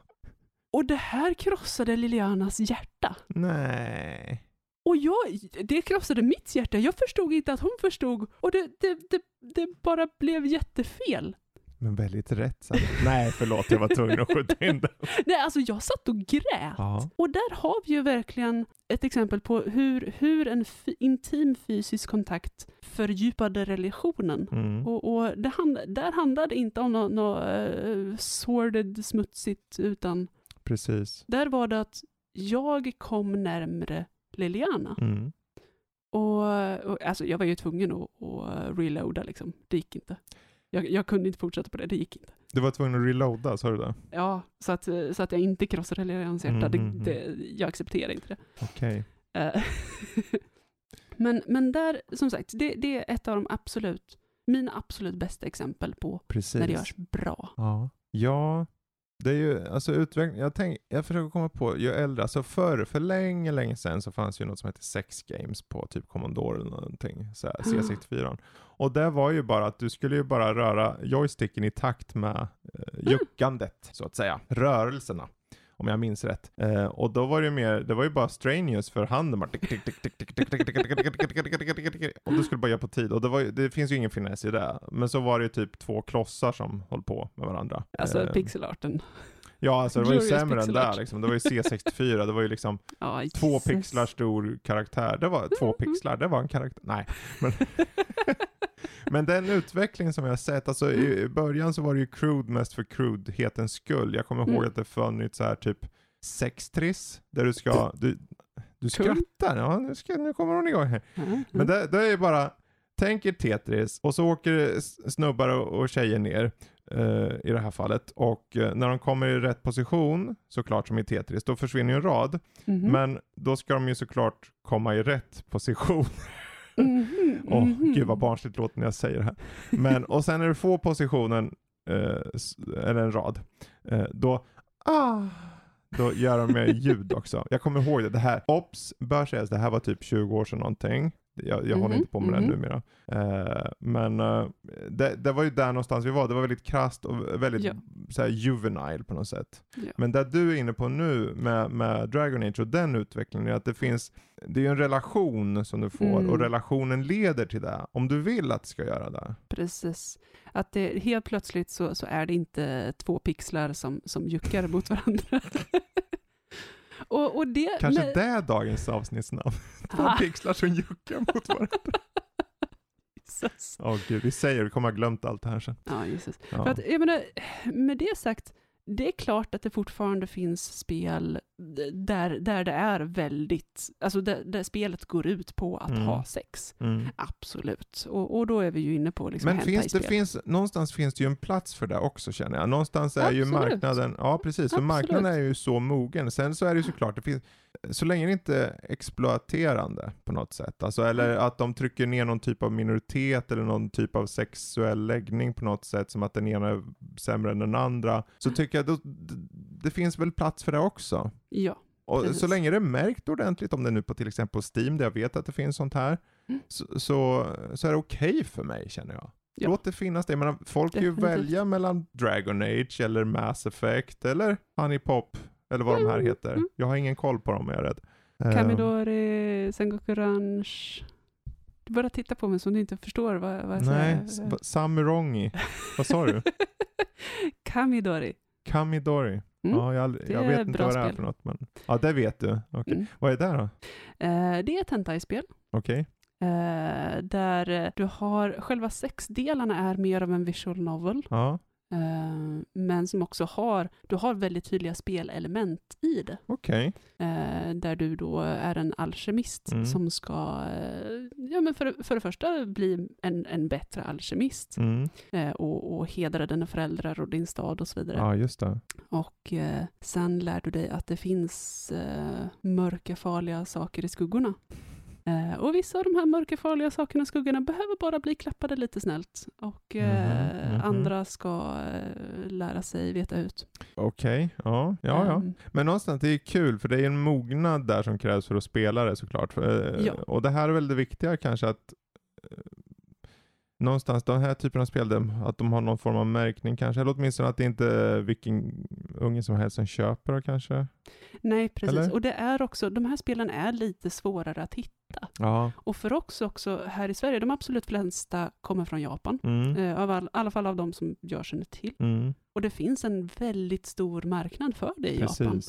Och det här krossade Lilianas hjärta. Nej. Och jag, det krossade mitt hjärta. Jag förstod inte att hon förstod. Och det, det, det, det bara blev jättefel. Men väldigt rätt sagt. Nej, förlåt, jag var tvungen att skjuta in det. Nej, alltså jag satt och grät. Ja. Och där har vi ju verkligen ett exempel på hur, hur en f- intim fysisk kontakt fördjupade relationen. Mm. Och, och det hand, där handlade det inte om något nå, uh, sordid, smutsigt, utan Precis. där var det att jag kom närmre Liliana. Mm. Och, och alltså jag var ju tvungen att, att reloada liksom. Det gick inte. Jag, jag kunde inte fortsätta på det, det gick inte. Du var tvungen att reloada, sa du det? Ja, så att, så att jag inte krossade Lilianas hjärta, Mm, mm, det, det, jag accepterar inte det. Okej. Eh, men, men där, som sagt, det, det är ett av de absolut, mina absolut bästa exempel på Precis. när det görs bra. Ja. Ja, det är ju, alltså utveckling, jag, tänk, jag försöker komma på, ju äldre, alltså förr, för länge, länge sedan så fanns ju något som hette Sex Games på typ Commodore eller någonting, så här, C64. Och det var ju bara att du skulle ju bara röra joysticken i takt med eh, juckandet, så att säga, rörelserna om jag minns rätt. Eh, och då var det ju mer, det var ju bara strenuous för handen bara och du skulle bara göra på tid. Och det, var, det finns ju ingen finess i det. Men så var det ju typ två klossar som höll på med varandra. Alltså eh, pixelarten. Ja, alltså det var ju Glorious sämre än pixel där liksom. Det var ju C64, det var ju liksom Ja, två Jesus. pixlar stor karaktär. Det var två pixlar, det var en karaktär. Nej. Men, men den utveckling som jag har sett, alltså i i början så var det ju crude mest för crudehetens skull. Jag kommer ihåg Mm. att det funnits så här typ sextris, där du ska, du, du skrattar, ja nu, ska, nu kommer hon igång här. Mm. Men det, det är ju bara, tänk er Tetris och så åker s- snubbar och, och tjejer ner i det här fallet och eh, när de kommer i rätt position, såklart som i Tetris, då försvinner ju en rad. Mhm. Men då ska de ju såklart komma i rätt position. Mhm, Åh, mhm. gud vad barnsligt låter när jag säger det här. Men, och sen när du får positionen, eh, eller en rad, eh, då, ah, då gör de med ljud också. Jag kommer ihåg det, det här, ops, bör sägas, det här var typ 20 år sedan någonting. Jag, jag håller Mhm, inte på med det mhm. numera. Eh, men eh, det, det var ju där någonstans vi var, det var väldigt krasst och väldigt Ja. så här, juvenile på något sätt. Ja. Men det du är inne på nu med, med Dragon Age och den utvecklingen är att det finns, det är en relation som du får Mm. och relationen leder till det. Om du vill att det ska göra det. Precis. Att det, helt plötsligt så, så är det inte två pixlar som, som juckar mot varandra. och, och det... Kanske men- det är dagens avsnittsnamn. Två Ah. pixlar som juckar mot varandra. Åh gud, vi säger, vi kommer ha glömt allt det här sen. Ja, Jesus. Ja. För att, jag menar, med det sagt, det är klart att det fortfarande finns spel där, där det är väldigt, alltså där, där spelet går ut på att Mm. ha sex. Mm. Absolut. Och, och då är vi ju inne på liksom Men finns det finns, någonstans finns det ju en plats för det också känner jag. Någonstans är ju Absolut. marknaden, ja precis, för Absolut. marknaden är ju så mogen. Sen så är det ju såklart, det finns, så länge det inte är exploaterande på något sätt, alltså, eller Mm. att de trycker ner någon typ av minoritet eller någon typ av sexuell läggning på något sätt, som att den ena är sämre än den andra, så Mm. Tycker jag att det finns väl plats för det också. Ja, Och Precis. så länge det är märkt ordentligt, om det är nu på till exempel Steam, där jag vet att det finns sånt här, Mm. så, så, så är det okej för mig känner jag. Ja. Låt det finnas det. Jag menar, folk kan ju välja mellan Dragon Age eller Mass Effect eller Honey Pop eller vad de här Mm, heter. mm. Jag har ingen koll på dem, jag är rädd. Ehm, Kamidori, Sengoku Ranch. Du bara tittar på mig som du inte förstår vad, vad jag nej, säger. va- Samurongi. Vad sa du? Kamidori. Kamidori. Mm. Ja, jag, jag vet inte vad det är spel. för något. Men... Ja, det vet du. Okej. Mm. Vad är det då? Eh, det är ett hentai-spel. Okej. Eh, där du har, själva sexdelarna är mer av en visual novel. Ja, eh, men som också har, du har väldigt tydliga spelelement i det. okej. Eh, där du då är en alkemist Mm. som ska, eh, ja men för, för det första bli en, en bättre alkemist. Mm. Och, och hedra dina föräldrar och din stad och så vidare. Ja, just det. Och sen lär du dig att det finns mörka farliga saker i skuggorna. Eh, och vissa av de här mörka farliga sakerna i skuggorna behöver bara bli klappade lite snällt. Och eh, Mhm, mhm. andra ska eh, lära sig veta ut. Okej, ja, ja, ja. Ehm, Men någonstans, det är kul för det är en mognad där som krävs för att spela det såklart. Eh, Ja. Och det här är väl det viktiga kanske att någonstans den här typen av spel, att de har någon form av märkning kanske, eller åtminstone att det inte är vilken unge som helst som köper kanske. nej, precis. Eller? Och det är också, de här spelen är lite svårare att hitta. Ja. Och för oss också här i Sverige, de absolut flesta kommer från Japan. Mm. Eh, av all, I alla fall av de som jag känner till. Mm. Och det finns en väldigt stor marknad för det i Japan.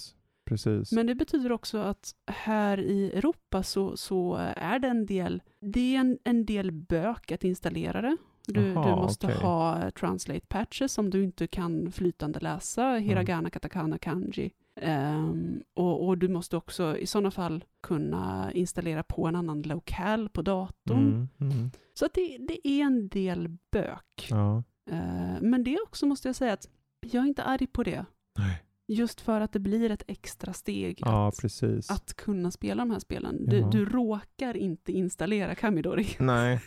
Precis. Men det betyder också att här i Europa så, så är det en del, det är en, en del bök att installera det. Du, Aha, du måste okej. ha translate patches om du inte kan flytande läsa hiragana, katakana, kanji. Ehm, och, och du måste också i sådana fall kunna installera på en annan lokal på datorn. Mm. Mm. Så att det, det är en del bök. Ja. Eh, men det också måste jag säga att jag är inte arg på det. Nej. Just för att det blir ett extra steg Ja, att, precis. att kunna spela de här spelen. Du, Ja. du råkar inte installera Kamidori. Nej.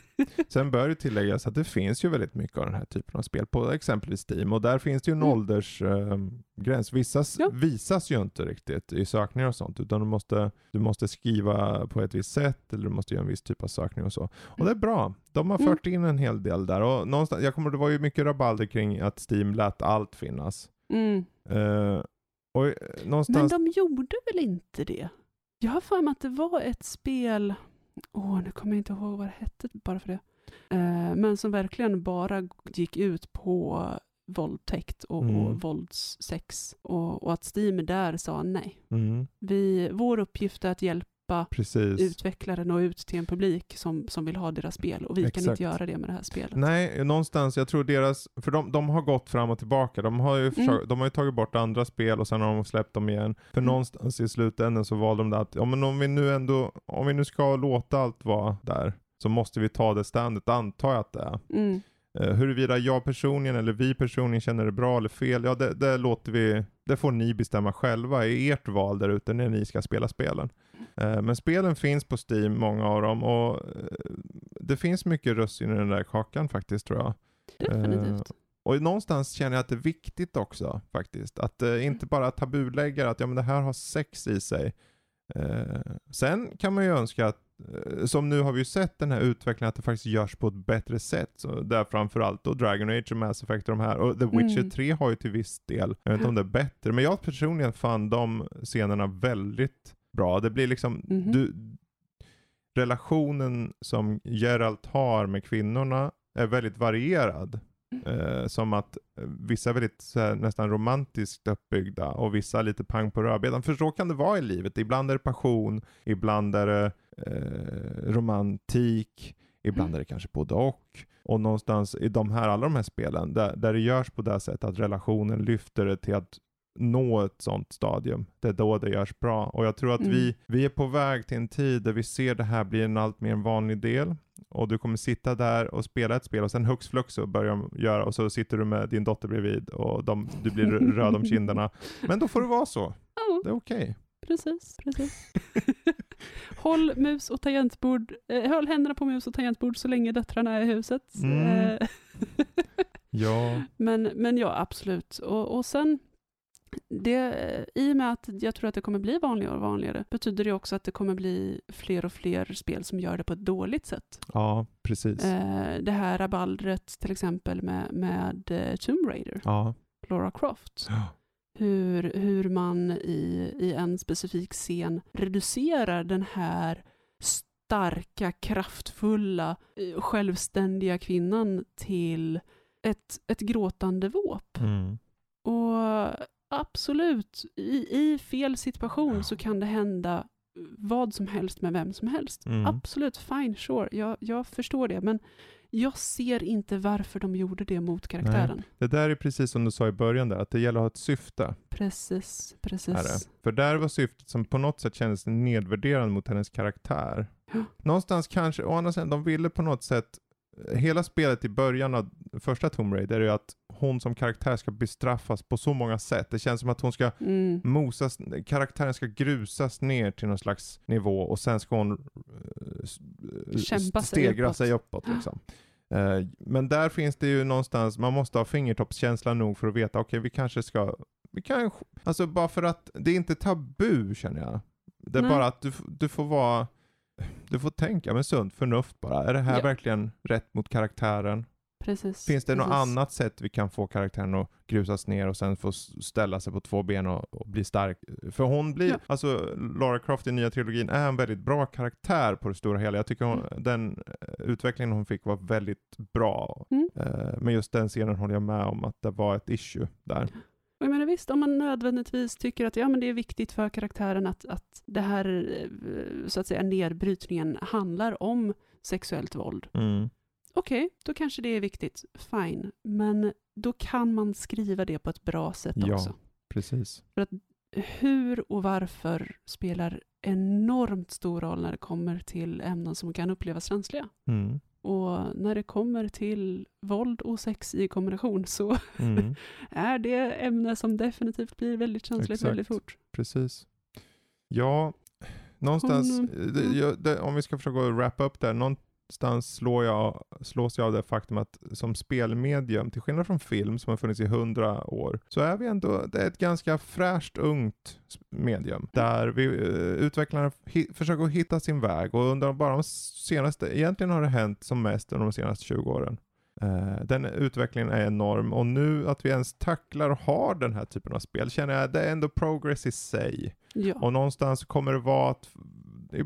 Sen bör det tilläggas att det finns ju väldigt mycket av den här typen av spel på exempelvis Steam och där finns det ju en Mm. åldersgräns. Vissa s- Ja. visas ju inte riktigt i sökningar och sånt utan du måste, du måste skriva på ett visst sätt eller du måste göra en viss typ av sökning och så. Och det är bra. De har Mm. fört in en hel del där och någonstans, jag kommer, det var ju mycket rabalder kring att Steam lät allt finnas. Mm. Eh, och eh, Men någonstans, de gjorde väl inte det? Jag har för mig att det var ett spel, åh nu kommer jag inte ihåg vad det hette bara för det. Eh, men som verkligen bara gick ut på våldtäkt och, Mm. och våldssex. Och, och att Steam där sa nej. mm, Vi, vår uppgift är att hjälpa precis. utvecklaren och ut till en publik som, som vill ha deras spel och vi kan Exakt. inte göra det med det här spelet. Nej, någonstans, jag tror deras, för de, de har gått fram och tillbaka. De har, ju försökt, de har ju tagit bort andra spel och sen har de släppt dem igen. För Mm. någonstans i slutändan så valde de att, ja men om vi nu ändå, om vi nu ska låta allt vara där, så måste vi ta det standet, antar jag att det är. Mm. Eh, huruvida jag personligen eller vi personligen känner det bra eller fel, ja det, det låter vi, det får ni bestämma själva i ert val där ute när ni ska spela spelen. Eh, men spelen finns på Steam, många av dem, och eh, det finns mycket russin i den där kakan faktiskt tror jag. Definitivt. Och någonstans känner jag att det är viktigt också faktiskt. Att eh, inte bara tabulägga att ja, men det här har sex i sig. Eh, sen kan man ju önska att, eh, som nu har vi ju sett den här utvecklingen, att det faktiskt görs på ett bättre sätt. Så där framförallt då Dragon Age och Mass Effect och de här. Och The Witcher Mm. 3 har ju till viss del, jag vet inte om det är bättre, men jag personligen fann de scenerna väldigt bra. Det blir liksom, Mhm. du, relationen som Geralt har med kvinnorna är väldigt varierad. Eh, som att eh, vissa är väldigt här, nästan romantiskt uppbyggda och vissa lite pang på rödbetan. För så kan det vara i livet. Ibland är det passion, ibland är det eh, romantik, ibland är det kanske både och. Och någonstans i de här, alla de här spelen, där, där det görs på det sättet att relationen lyfter det till att nå ett sånt stadium. Det är då det görs bra. Och jag tror att Mm. vi, vi är på väg till en tid där vi ser det här bli en allt mer vanlig del. Och du kommer sitta där och spela ett spel och sen hux flux så börjar de göra och så sitter du med din dotter bredvid och de, du blir röd om kinderna. Men då får det vara så. Ja, Det är okej. precis. precis. håll mus och tangentbord, eh, håll händerna på mus och tangentbord så länge döttrarna är i huset. Mm. Eh, Ja. men, men ja, absolut. Och, och sen, det, i och med att jag tror att det kommer bli vanligare och vanligare, betyder det också att det kommer bli fler och fler spel som gör det på ett dåligt sätt. Ja, precis. Eh, det här rabaldret till exempel med, med eh, Tomb Raider, Ja. Lara Croft. Ja. hur, hur man i, i en specifik scen reducerar den här starka, kraftfulla, eh, självständiga kvinnan till ett, ett gråtande våp. Mm. Och absolut, i, i fel situation så kan det hända vad som helst med vem som helst. Mm. Absolut, fine, sure, jag, jag förstår det. Men jag ser inte varför de gjorde det mot karaktären. Det där är precis som du sa i början där, att det gäller att ha ett syfte. Precis, precis. För där var syftet som på något sätt kändes nedvärderande mot hennes karaktär. Ja. Någonstans kanske, å andra sidan, de ville på något sätt, hela spelet i början av första Tomb Raider är ju att hon som karaktär ska bestraffas på så många sätt. Det känns som att hon ska Mm. mosas, karaktären ska grusas ner till någon slags nivå och sen ska hon eh, eh, Kämpa sig stegra uppåt. sig uppåt. Liksom. Eh, Men där finns det ju någonstans, man måste ha fingertoppskänsla nog för att veta, okej vi kanske ska, vi kan, alltså bara för att det är inte tabu känner jag. Det är Nej. bara att du, du får vara, du får tänka med sunt förnuft bara. Är det här Ja. verkligen rätt mot karaktären? Precis. Finns det något precis. annat sätt vi kan få karaktären att grusas ner och sen få ställa sig på två ben och, och bli stark? För hon blir, Ja. alltså Lara Croft i nya trilogin är en väldigt bra karaktär på det stora hela. Jag tycker hon, Mm. den eh, utvecklingen hon fick var väldigt bra. Mm. Eh, Men just den scenen håller jag med om att det var ett issue där. Och jag menar visst, om man nödvändigtvis tycker att ja, men det är viktigt för karaktären att, att det här, eh, så att säga, nedbrytningen handlar om sexuellt våld. Mm. Okej, då kanske det är viktigt. Fine. Men då kan man skriva det på ett bra sätt Ja. också. Precis. Hur och varför spelar enormt stor roll när det kommer till ämnen som kan upplevas känsliga. Mm. Och när det kommer till våld och sex i kombination så Mm. är det ämne som definitivt blir väldigt känsligt Exakt. väldigt fort. Precis. Ja, någonstans, Hon, eh, det, mm. jag, det, om vi ska försöka wrap upp där, någonstans slår jag, slås jag av det faktum att som spelmedium, till skillnad från film som har funnits i hundra år, så är vi ändå, det är ett ganska fräscht ungt medium, där vi, eh, utvecklarna försöker hitta sin väg och under bara de senaste, egentligen har det hänt som mest under de senaste 20 åren. Eh, den utvecklingen är enorm och nu att vi ens tacklar och har den här typen av spel känner jag det är ändå progress i sig. Ja. Och någonstans kommer det vara att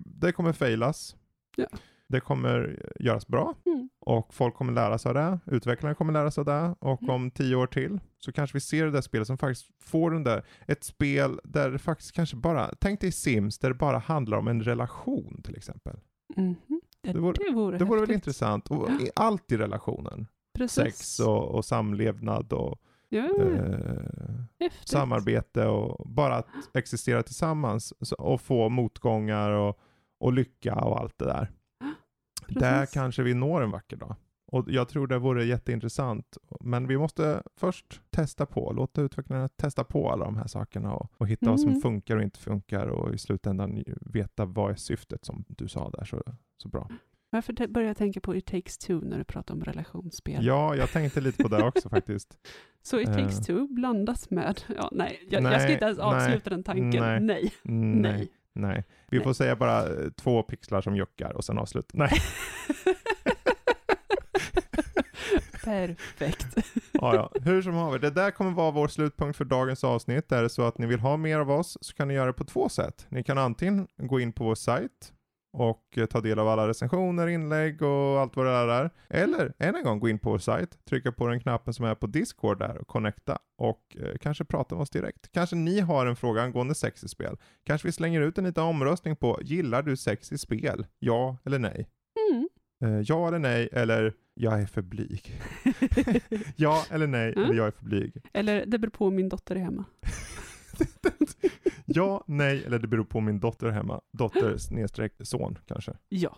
det kommer failas. Ja. Det kommer göras bra Mm. och folk kommer lära sig av det. Utvecklarna kommer lära sig av det och Mm. om tio år till så kanske vi ser det där spelet som faktiskt får den där, ett spel där det faktiskt kanske bara, tänk dig Sims där det bara handlar om en relation till exempel. Mhm. Det, Det vore- det vore Det vore väl intressant, och i allt i relationen. Precis. Sex och, och samlevnad och Ja, ja, ja. eh, samarbete och bara att existera tillsammans och få motgångar och, och lycka och allt det där. Där Precis. kanske vi når en vacker dag. Och jag tror det vore jätteintressant. Men vi måste först testa på, låta utvecklarna testa på alla de här sakerna och, och hitta vad som Mm. funkar och inte funkar och i slutändan veta vad är syftet som du sa där så, så bra. Varför börjar jag tänka på It takes two när du pratar om relationsspel? Ja, jag tänkte lite på det också faktiskt. Så It takes Eh. two blandat med, ja nej, jag, jag Nej, ska inte ens nej, avsluta den tanken. nej. Nej, Nej, nej. Vi Nej. får säga bara eh, två pixlar som juckar och sen avslut. Nej. Perfekt. Ja, ja. Hur som haver, det där kommer vara vår slutpunkt för dagens avsnitt. Är det så att ni vill ha mer av oss så kan ni göra det på två sätt. Ni kan antingen gå in på vår sajt och eh, ta del av alla recensioner, inlägg och allt vad det där är. Eller än en gång gå in på vår sajt, trycka på den knappen som är på Discord där och connecta och eh, kanske prata med oss direkt. Kanske ni har en fråga angående sex i spel. Kanske vi slänger ut en liten omröstning på gillar du sex i spel? Ja eller nej? Mm. Eh, ja eller nej eller jag är för blyg. ja eller nej Mm. eller jag är för blyg. Eller det beror på om min dotter är hemma. ja, nej eller det beror på min dotter hemma. Dotter snedstreck son kanske. Ja,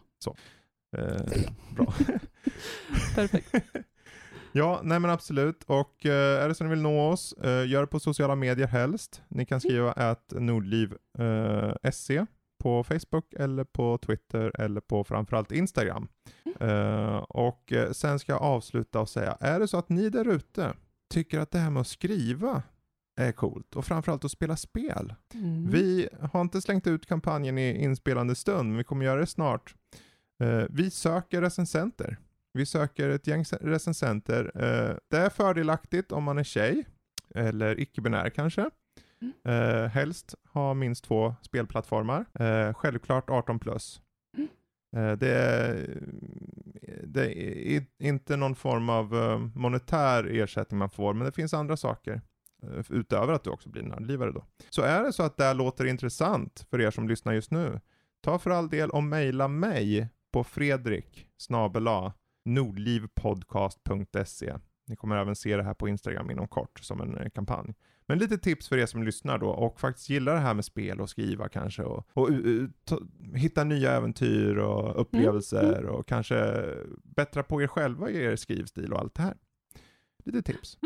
Eh, bra. perfekt. ja, nej men absolut. Och eh, är det så ni vill nå oss, eh, gör det på sociala medier helst. Ni kan skriva att nordliv eh, på Facebook eller på Twitter eller på framförallt Instagram. Eh, och eh, sen ska jag avsluta och säga, är det så att ni där ute tycker att det här med att skriva är coolt och framförallt att spela spel. Mm. Vi har inte slängt ut kampanjen i inspelande stund, men vi kommer göra det snart. Eh, vi söker recensenter. Vi söker ett gäng se- recensenter. Eh, det är fördelaktigt om man är tjej, eller icke-binär kanske. Eh, helst ha minst två spelplattformar. Självklart 18 plus. Eh, det, är, det är inte någon form av monetär ersättning man får, men det finns andra saker. Eh, Utöver att du också blir nördlivare då. Så är det så att det här låter intressant för er som lyssnar just nu, ta för all del och mejla mig på fredrik nordlivpodcast.se. Ni kommer även se det här på Instagram inom kort som en eh, kampanj. Men lite tips för er som lyssnar då och faktiskt gillar det här med spel och skriva kanske och, och uh, ta, hitta nya äventyr och upplevelser och kanske bättra på er själva i er skrivstil och allt det här. Lite tips.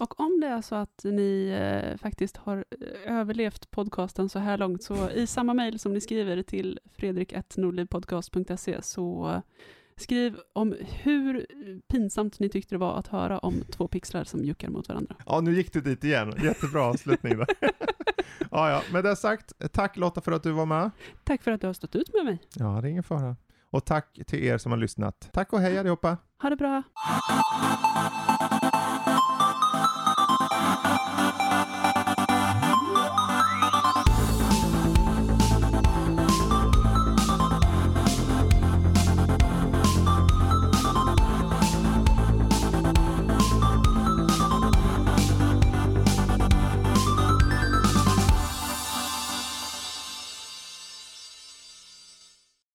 Och om det är så att ni eh, faktiskt har eh, överlevt podcasten så här långt, så i samma mejl som ni skriver till fredrik.nordlivpodcast.se så skriv om hur pinsamt ni tyckte det var att höra om två pixlar som juckar mot varandra. Ja, nu gick du dit igen. Jättebra avslutning där. ja, ja, med det sagt, tack Lotta för att du var med. Tack för att du har stått ut med mig. Ja, det är ingen fara. Och tack till er som har lyssnat. Tack och hej allihopa! Ha det bra!